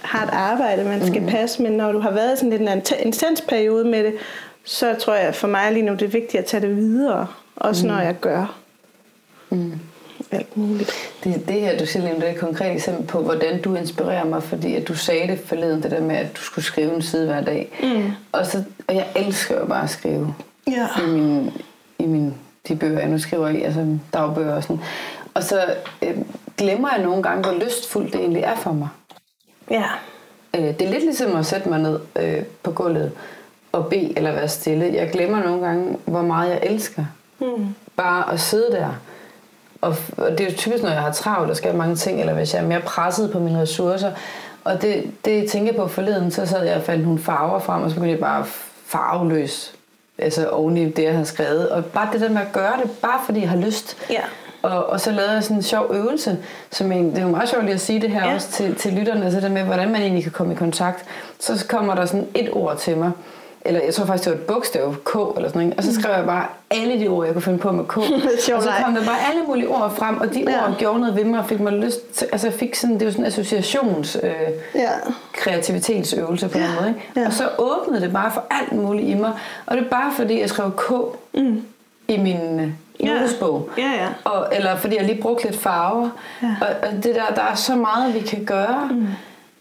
har et arbejde, man skal mm. passe. Men når du har været i sådan lidt en int- intens periode med det, så tror jeg for mig lige nu, det er vigtigt at tage det videre. Også mm. når jeg gør Mm. alt muligt. Det, det her, du siger lige, det er et konkret eksempel på, hvordan du inspirerer mig, fordi at du sagde det forleden, det der med, at du skulle skrive en side hver dag. Mm. Og, så, og jeg elsker jo bare at skrive Ja. i, min, i min, de bøger, jeg nu skriver i, altså dagbøger og sådan. Og så øh, glemmer jeg nogle gange, hvor lystfuldt det egentlig er for mig. Ja. Øh, det er lidt ligesom at sætte mig ned øh, på gulvet og bede eller være stille. Jeg glemmer nogle gange, hvor meget jeg elsker. Mm. Bare at sidde der. Og, og det er jo typisk, når jeg har travlt og skal mange ting, eller hvis jeg er mere presset på mine ressourcer. Og det, det jeg tænker på forleden, så sad jeg og fandt nogle farver frem, og så begyndte jeg bare farveløs. Altså oven i det, jeg havde skrevet. Og bare det der med at gøre det, bare fordi jeg har lyst. Ja. Og, og så lavede jeg sådan en sjov øvelse, som jeg, det er jo meget sjovt lige at sige det her Ja. også til, til lytterne, altså det med, hvordan man egentlig kan komme i kontakt. Så kommer der sådan et ord til mig, eller jeg tror faktisk, det var et bogstav, K eller sådan noget, og så skrev jeg bare alle de ord, jeg kunne finde på med K. og så kom der bare alle mulige ord frem, og de Ja. ord gjorde noget ved mig, og fik mig lyst til, altså fik sådan, det var sådan en associations... Øh, Ja. kreativitetsøvelse på Ja. den måde. Ikke? Ja. Og så åbnede det bare for alt muligt i mig. Og det er bare fordi, jeg skrev K mm. i min øh, Ja. Ja. Og, eller fordi jeg lige brugte lidt farver. Ja. Og, og det der, der er så meget, vi kan gøre. Mm.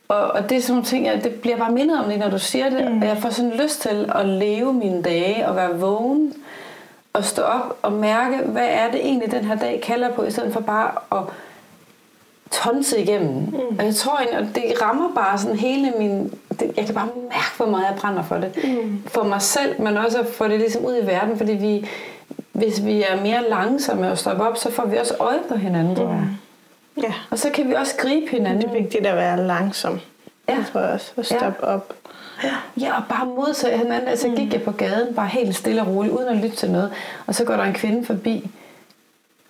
Og, og det er sådan nogle ting, jeg, det bliver bare mindet om lige, når du siger det. Mm. Og jeg får sådan lyst til at leve mine dage og være vågen og stå op og mærke, hvad er det egentlig, den her dag kalder på, i stedet for bare at tonse igennem. Mm. Og jeg tror egentlig, at det rammer bare sådan hele min... Det, jeg kan bare mærke, hvor meget jeg brænder for det. Mm. For mig selv, men også at få det ligesom ud i verden, fordi vi, hvis vi er mere langsomme og stoppe op, så får vi også øje på hinanden, tror jeg. Ja. Og så kan vi også gribe hinanden. Det er vigtigt at være langsom. Ja. Tror jeg også. At stoppe ja. op. Ja, og bare modtage hinanden. Altså mm. gik jeg på gaden, bare helt stille og roligt, uden at lytte til noget. Og så går der en kvinde forbi,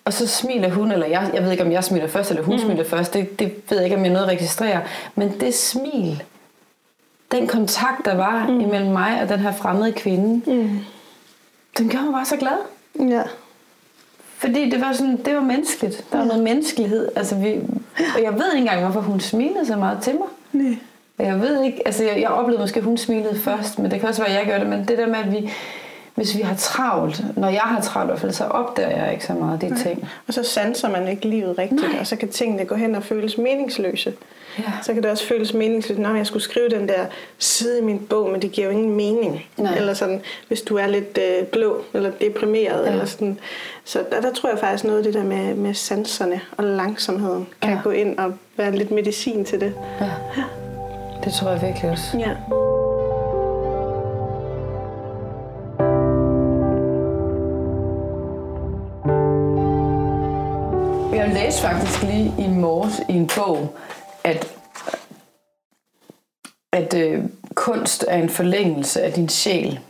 og så smiler hun, eller jeg, jeg ved ikke, om jeg smiler først, eller hun mm. smiler først. Det, det ved jeg ikke, om jeg noget at registrere. Men det smil, den kontakt, der var mm. imellem mig og den her fremmede kvinde, mm. den gjorde mig bare så glad. Ja. Fordi det var, sådan, det var menneskeligt. Der var noget menneskelighed. Altså, vi, og jeg ved ikke engang, hvorfor hun smilede så meget til mig. Nej. Og Jeg ved ikke, altså jeg, jeg oplevede måske, at hun smilede først, men det kan også være, at jeg gør det. Men det der med, at vi, hvis vi har travlt, når jeg har travlt i hvert fald, så opdager jeg ikke så meget de ting. Og så sanser man ikke livet rigtigt, Nej. og så kan tingene gå hen og føles meningsløse. Ja. Så kan det også føles meningsløst, når jeg skulle skrive den der side i min bog, men det giver jo ingen mening. Nej. Eller sådan, hvis du er lidt øh, blå eller deprimeret. Ja. Eller sådan. Så der, der tror jeg faktisk noget af det der med, med sanserne og langsomheden kan Ja. gå ind og være lidt medicin til det. Ja. Det tror jeg virkelig også. Ja. Jeg læste faktisk lige i morges i en bog, at, at øh, kunst er en forlængelse af din sjæl,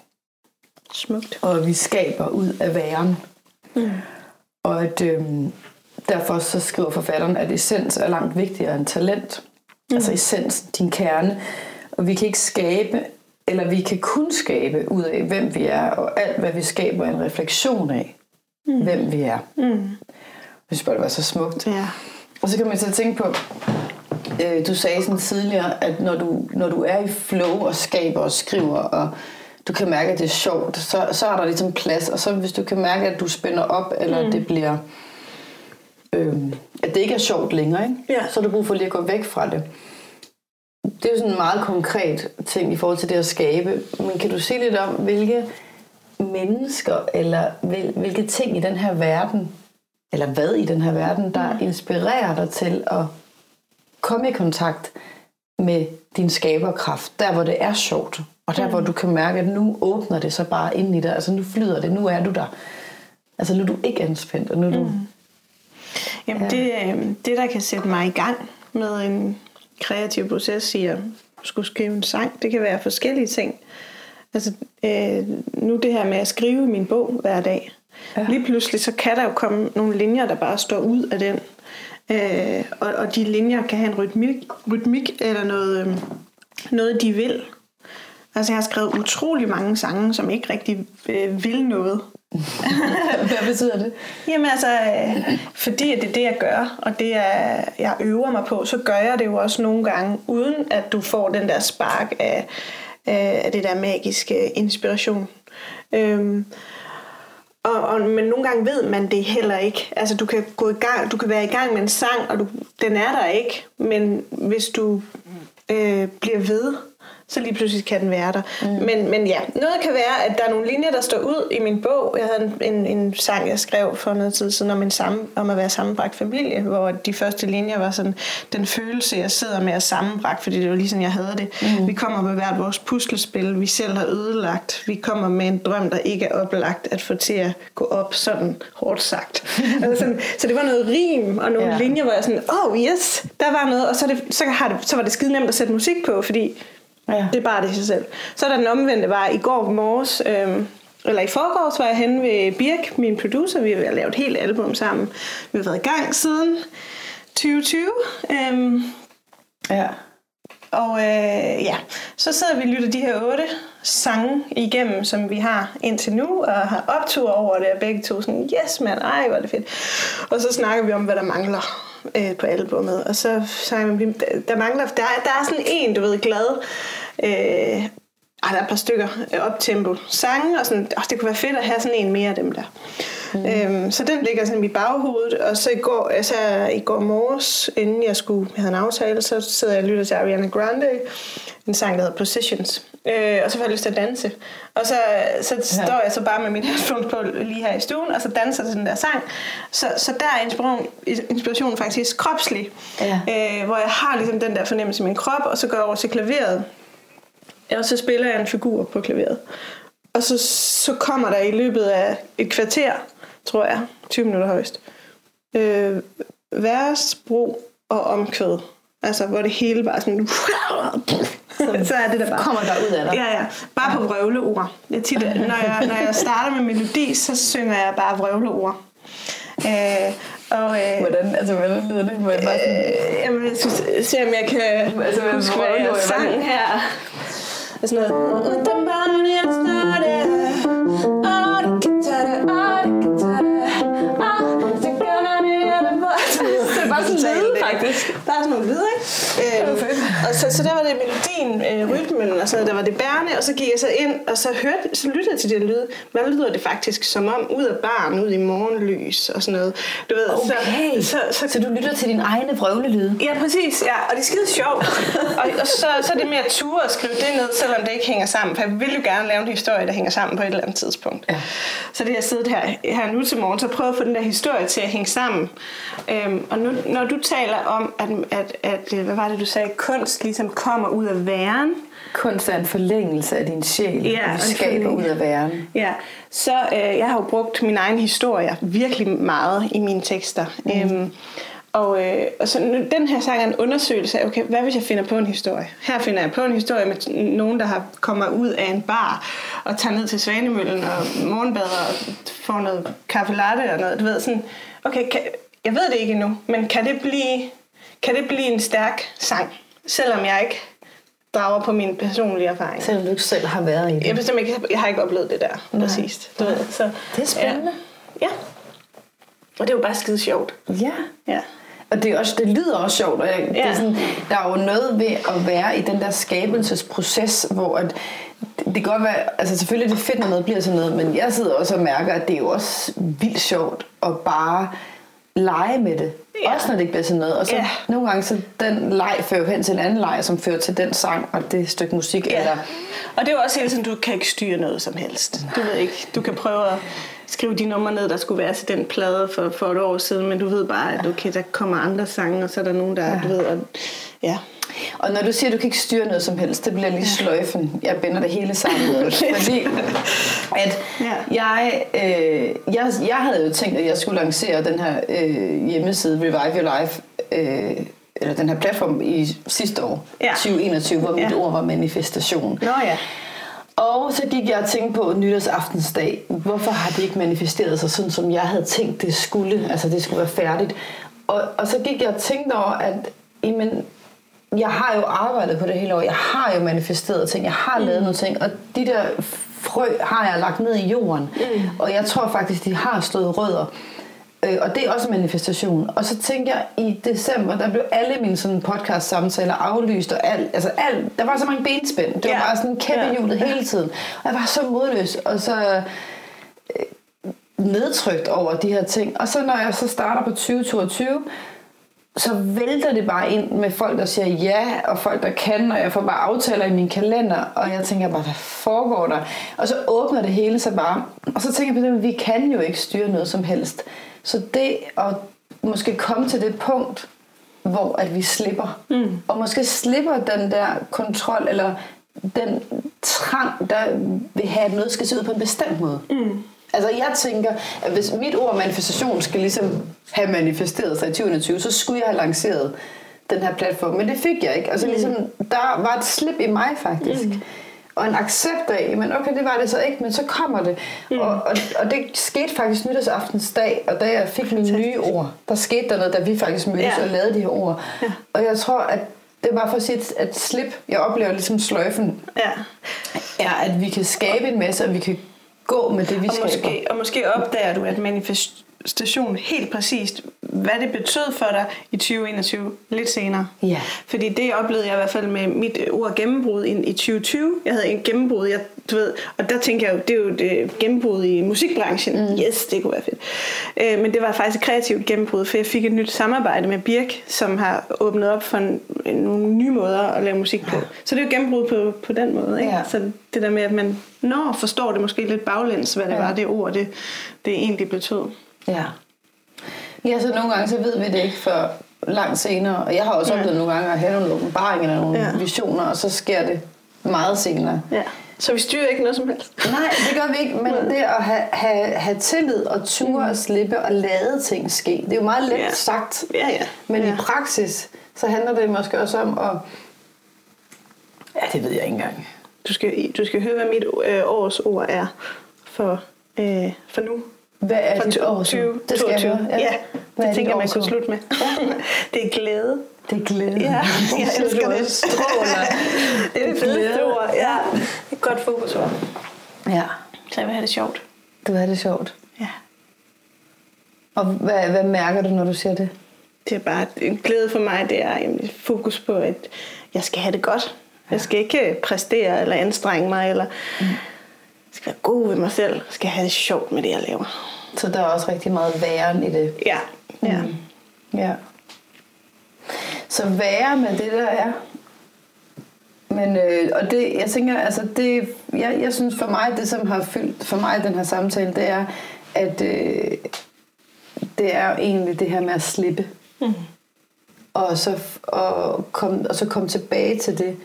Smukt. og vi skaber ud af væren. Mm. Og at øh, derfor så skriver forfatteren, at essens er langt vigtigere end talent. Mm. Altså essensen, din kerne. Og vi kan ikke skabe, eller vi kan kun skabe ud af, hvem vi er, og alt, hvad vi skaber, er en refleksion af, mm. hvem vi er. Mm. Jeg synes bare, det var så smukt. Ja. Og så kan man så tænke på, øh, du sagde sådan tidligere, at når du, når du er i flow og skaber og skriver, og du kan mærke, at det er sjovt, så, så er der ligesom plads. Og så hvis du kan mærke, at du spænder op, eller mm. det bliver, øh, at det ikke er sjovt længere, ikke? Ja. så er du brug for lige at gå væk fra det. Det er jo sådan en meget konkret ting i forhold til det at skabe. Men kan du sige lidt om, hvilke mennesker, eller hvil, hvilke ting i den her verden, eller hvad i den her verden, der inspirerer dig til at komme i kontakt med din skaberkraft, der hvor det er sjovt, og der hvor du kan mærke, at nu åbner det så bare ind i dig, altså nu flyder det, nu er du der. Altså nu er du ikke anspændt, og nu er du... Jamen Ja. det, øh, det, der kan sætte mig i gang med en kreativ proces i at skulle skrive en sang, det kan være forskellige ting. Altså øh, nu det her med at skrive min bog hver dag. Ja. Lige pludselig så kan der jo komme nogle linjer, der bare står ud af den. Øh, og, og de linjer kan have en rytmik, rytmik eller noget, øh, noget, de vil. Altså jeg har skrevet utrolig mange sange, som ikke rigtig øh, vil noget. Hvad betyder det? Jamen altså, øh, fordi det er det, jeg gør, og det er, jeg øver mig på, så gør jeg det jo også nogle gange, uden at du får den der spark af, af af det der magiske inspiration. Øhm, og, og, men nogle gange ved man det heller ikke. Altså du kan gå i gang, du kan være i gang med en sang, og du, den er der ikke. Men hvis du øh, bliver ved, så lige pludselig kan den være der. Mm. Men, men ja, noget kan være, at der er nogle linjer, der står ud i min bog. Jeg havde en, en, en sang, jeg skrev for noget tid siden om, en sammen, om at være sammenbragt familie, hvor de første linjer var sådan, den følelse, jeg sidder med er sammenbragt, fordi det var lige sådan, jeg havde det. Mm. Vi kommer med hvert vores puslespil, vi selv har ødelagt. Vi kommer med en drøm, der ikke er oplagt at få til at gå op, sådan hårdt sagt. altså sådan, så det var noget rim og nogle Ja. linjer, hvor jeg sådan, oh yes, der var noget, og så, det, så, har det, så var det skide nemt at sætte musik på, fordi Ja. det er bare det i sig selv. Så er der den omvendte var i går morges, øhm, eller i forgårs var jeg henne ved Birk, min producer. Vi har lavet et helt album sammen. Vi har været i gang siden 2020. Øhm, Ja. og øh, ja, så sidder vi og lytter de her otte sange igennem, som vi har indtil nu, og har optur over det, og begge to sådan, yes mand, ej hvor er det fedt. Og så snakker vi om, hvad der mangler øh, på albummet, og så snakker vi, der, mangler, der, der er sådan en, du ved, glad, øh, ej, der er et par stykker øh, optempo sange, og sådan, oh, det kunne være fedt at have sådan en mere af dem der. Mm. Øhm, så den ligger sådan i baghovedet, og så i går, altså, i går morges, inden jeg skulle have en aftale, så sidder jeg og lytter til Ariana Grande, en sang, der hedder Positions. Øh, og så får jeg lyst til at danse. Og så, så står jeg så bare med min headphones på lige her i stuen, og så danser til den der sang. Så, så der er inspiration, inspirationen faktisk kropslig, Ja. øh, hvor jeg har ligesom den der fornemmelse i min krop, og så går jeg over til klaveret, og så spiller jeg en figur på klaveret. Og så, så kommer der i løbet af et kvarter, tror jeg, 20 minutter højst, øh, vers, bro og omkvæd. Altså, hvor det hele bare sådan... så er det der bare. Kommer der ud af dig. Ja, ja. Bare på vrøvleord. Jeg tit, når, jeg, når jeg starter med melodi, så synger jeg bare vrøvleord. Øh, og, øh, Hvordan, altså, hvordan lyder det? Bare sådan, Øh, jamen, jeg skal se, om jeg kan Altså, altså, huske, hvad jeg? sang her. Og sådan noget. Faktisk. Der er sådan nogle lyde, ikke? Øhm, og så, så der var det melodien, øh, rytmen og sådan der var det bærende, og så gik jeg så ind, og så, hørte, så lyttede jeg til det lyde. Hvad lyder det faktisk som om, ud af barn, ud i morgenlys og sådan noget. Du ved, Okay. så, så, så, Så du lytter til din egne vrøvlelyde? Ja, præcis. Ja, og det er skide sjovt. og, og så, så er det mere at ture skrive det ned, selvom det ikke hænger sammen. For jeg vil jo gerne lave en historie, der hænger sammen på et eller andet tidspunkt. Ja. Så det jeg siddet her, her nu til morgen, så prøvet at få den der historie til at hænge sammen. Øhm, og nu, når du taler om, at, at, at, øh, hvad var det, du sagde, kunst ligesom kommer ud af væren, Kunst er en forlængelse af din sjæl, Ja, og du skaber ud af væren. Ja, så øh, jeg har jo brugt min egen historie virkelig meget i mine tekster. Mm. Øhm, og, øh, og så nu, den her sang er en undersøgelse af, okay, hvad hvis jeg finder på en historie? Her finder jeg på en historie med nogen, der har kommer ud af en bar og tager ned til Svanemøllen og morgenbader og får noget kaffe latte og noget. Du ved, sådan, okay, kan, jeg ved det ikke endnu, men kan det blive, kan det blive en stærk sang, selvom jeg ikke drager på min personlige erfaring? Selvom du ikke selv har været i det. Jeg, bestemt ikke, jeg har ikke oplevet det der, Nej. præcis. Du ved, så, Det er spændende. Ja. ja. Og det er jo bare skide sjovt. Ja. Ja. Og det, er også, det lyder også sjovt. Og jeg, ja. det er sådan, der er jo noget ved at være i den der skabelsesproces, hvor at, det, det kan godt være, altså selvfølgelig er det fedt, når noget bliver sådan noget, men jeg sidder også og mærker, at det er jo også vildt sjovt at bare lege med det. Ja. Også når det ikke bliver sådan noget. Og så Ja. nogle gange, så den leg fører jo hen til en anden leg, som fører til den sang og det stykke musik. ja. Eller, Og det er jo også hele tiden, du kan ikke styre noget som helst. Du ved ikke, du kan prøve at skrive de numre ned, der skulle være til den plade for, for et år siden, men du ved bare, at okay, der kommer andre sange, og så er der nogen, der, ja. du ved, og, ja. Og når du siger, at du kan ikke styre noget som helst, det bliver lige sløjfen. Jeg binder det hele sammen fordi at jeg, øh, jeg, jeg havde jo tænkt, at jeg skulle lancere den her øh, hjemmeside Revive Your Life, øh, eller den her platform i sidste år, Ja. 2021, hvor mit Ja. ord var manifestation. Nå ja. Og så gik jeg og tænkte på nytårsaftensdag, hvorfor har det ikke manifesteret sig sådan, som jeg havde tænkt, det skulle, altså det skulle være færdigt. Og, og så gik jeg og tænkte over, at jamen, jeg har jo arbejdet på det hele år, jeg har jo manifesteret ting, jeg har lavet nogle ting, og de der frø har jeg lagt ned i jorden, mm. og jeg tror faktisk, de har slået rødder. Øh, og det er også manifestation. Og så tænkte jeg, i december, der blev alle mine sådan podcast samtaler aflyst, og alt, altså alt, der var så mange benspænd. Det var bare sådan kæmpe hjulet hele tiden. Og jeg var så modløs, og så øh, nedtrykt over de her ting. Og så når jeg så starter på 2022, så vælter det bare ind med folk, der siger ja, og folk, der kan, og jeg får bare aftaler i min kalender, og jeg tænker bare, hvad foregår der? Og så åbner det hele sig bare, og så tænker jeg på det, at vi kan jo ikke styre noget som helst. Så det at måske komme til det punkt, hvor at vi slipper, mm. og måske slipper den der kontrol, eller den trang, der vil have, at noget skal se ud på en bestemt måde. Mm. Altså jeg tænker, at hvis mit ord manifestation skal ligesom have manifesteret sig i 2020, så skulle jeg have lanceret den her platform. Men det fik jeg ikke. Altså mm. ligesom, der var et slip i mig faktisk. Mm. Og en accept af, men okay, det var det så ikke, men så kommer det. Mm. Og, og, og det skete faktisk nytårsaftens dag, og da jeg fik mine nye ord, der skete der noget, da vi faktisk mødtes Ja. og lavede de her ord. Ja. Og jeg tror, at det er bare for at sige, at- at slip, jeg oplever ligesom sløjfen, Ja. er, at vi kan skabe en masse, og vi kan gå med det, vi Og skaber. måske, og måske opdager du, at manifest, station helt præcist, hvad det betød for dig i 2021 lidt senere. Ja. Fordi det oplevede jeg i hvert fald med mit ord gennembrud i, i 2020. Jeg havde en gennembrud, jeg, du ved, og der tænker jeg jo, det er jo det gennembrud i musikbranchen. Mm. Yes, det kunne være fedt. Øh, men det var faktisk et kreativt gennembrud, for jeg fik et nyt samarbejde med Birk, som har åbnet op for en, en, nogle nye måder at lave musik på. Så det er jo gennembrud på, på den måde. Ikke? Ja. Så det der med, at man når forstår det måske lidt baglæns, hvad det Ja. var, det ord, det, det egentlig betød. Ja. Ja, så nogle gange så ved vi det ikke før langt senere. Og jeg har også Ja. oplevet nogle gange at have nogle åbenbaringer eller nogle Ja. visioner, og så sker det meget senere. Ja. Så vi styrer ikke noget som helst. Nej, det gør vi ikke, men det at have, have, have tillid og ture og slippe og lade ting ske, det er jo meget let Ja. sagt. Ja, ja. Men ja. i praksis, så handler det måske også om at... Ja, det ved jeg ikke engang. Du skal, du skal høre, hvad mit øh, års ord er for, øh, for nu. Hvad er dit år? 20, Det skal jeg. Ja, ja Hvad det tænker jeg, man kunne slutte med. det er glæde. Det er glæde. Ja, jeg elsker det. stråler. Det er det fedeste ord. Ja. Det er et godt fokusord. Ja, Så jeg vil have det sjovt. du har det sjovt. Ja. Og hvad, hvad mærker du, når du siger det? Det er bare en glæde for mig, det er jamen, fokus på, at jeg skal have det godt. Jeg skal ikke præstere eller anstrenge mig, eller Mm. Skal være god ved mig selv. Jeg skal have det sjovt med det, jeg laver. Så der er også rigtig meget væren i det. Ja, ja. Mm. Ja. Så være med det, der er. Men, øh, og det, jeg tænker, altså det, jeg, jeg synes for mig, det som har fyldt for mig den her samtale, det er, at øh, det er egentlig det her med at slippe. Mm. Og så, og, kom, og så komme tilbage til det,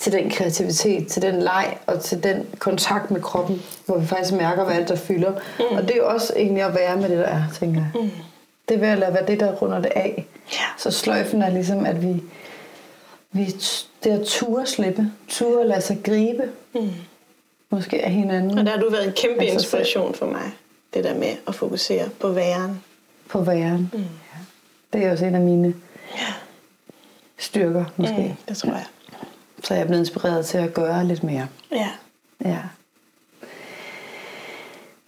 til den kreativitet, til den leg og til den kontakt med kroppen, hvor vi faktisk mærker, hvad er, der fylder. Mm. Og det er jo også egentlig at være med det, der er, tænker jeg. Mm. Det er ved at lade være det, der runder det af. Ja. Så sløjfen er ligesom, at vi, vi det er at ture slippe, ture lade sig gribe, Mm. måske af hinanden, Og der har du været en kæmpe Altså, inspiration for mig. Det der med at fokusere på væren. på væren. Mm. Ja. Det er også en af mine styrker, måske. Mm, det tror jeg. Så jeg er blevet inspireret til at gøre lidt mere. Ja. Ja.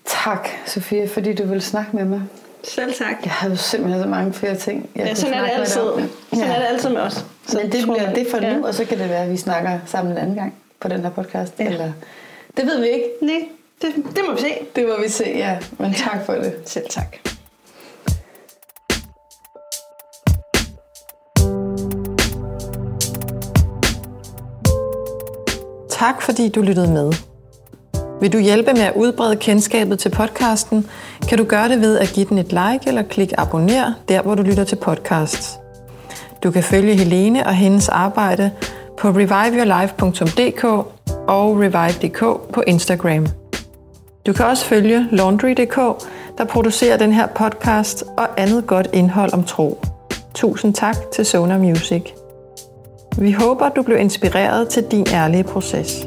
Tak, Sofia, fordi du vil snakke med mig. Selv tak. Jeg havde jo simpelthen så mange flere ting, jeg Ja, sådan er det altid. Sådan Ja. er det altid med os. Så Men det bliver det for ja. nu, og så kan det være, at vi snakker sammen en anden gang på den her podcast. Ja. Eller, det ved vi ikke. Nej, det, det må vi se. Det må vi se, ja. Men tak for det. Selv tak. Tak fordi du lyttede med. Vil du hjælpe med at udbrede kendskabet til podcasten, kan du gøre det ved at give den et like eller klik abonner der, hvor du lytter til podcasts. Du kan følge Helene og hendes arbejde på reviveyourlife.dk og revive.dk på Instagram. Du kan også følge Laundry.dk, der producerer den her podcast og andet godt indhold om tro. Tusind tak til Sona Music. Vi håber, du blev inspireret til din ærlige proces.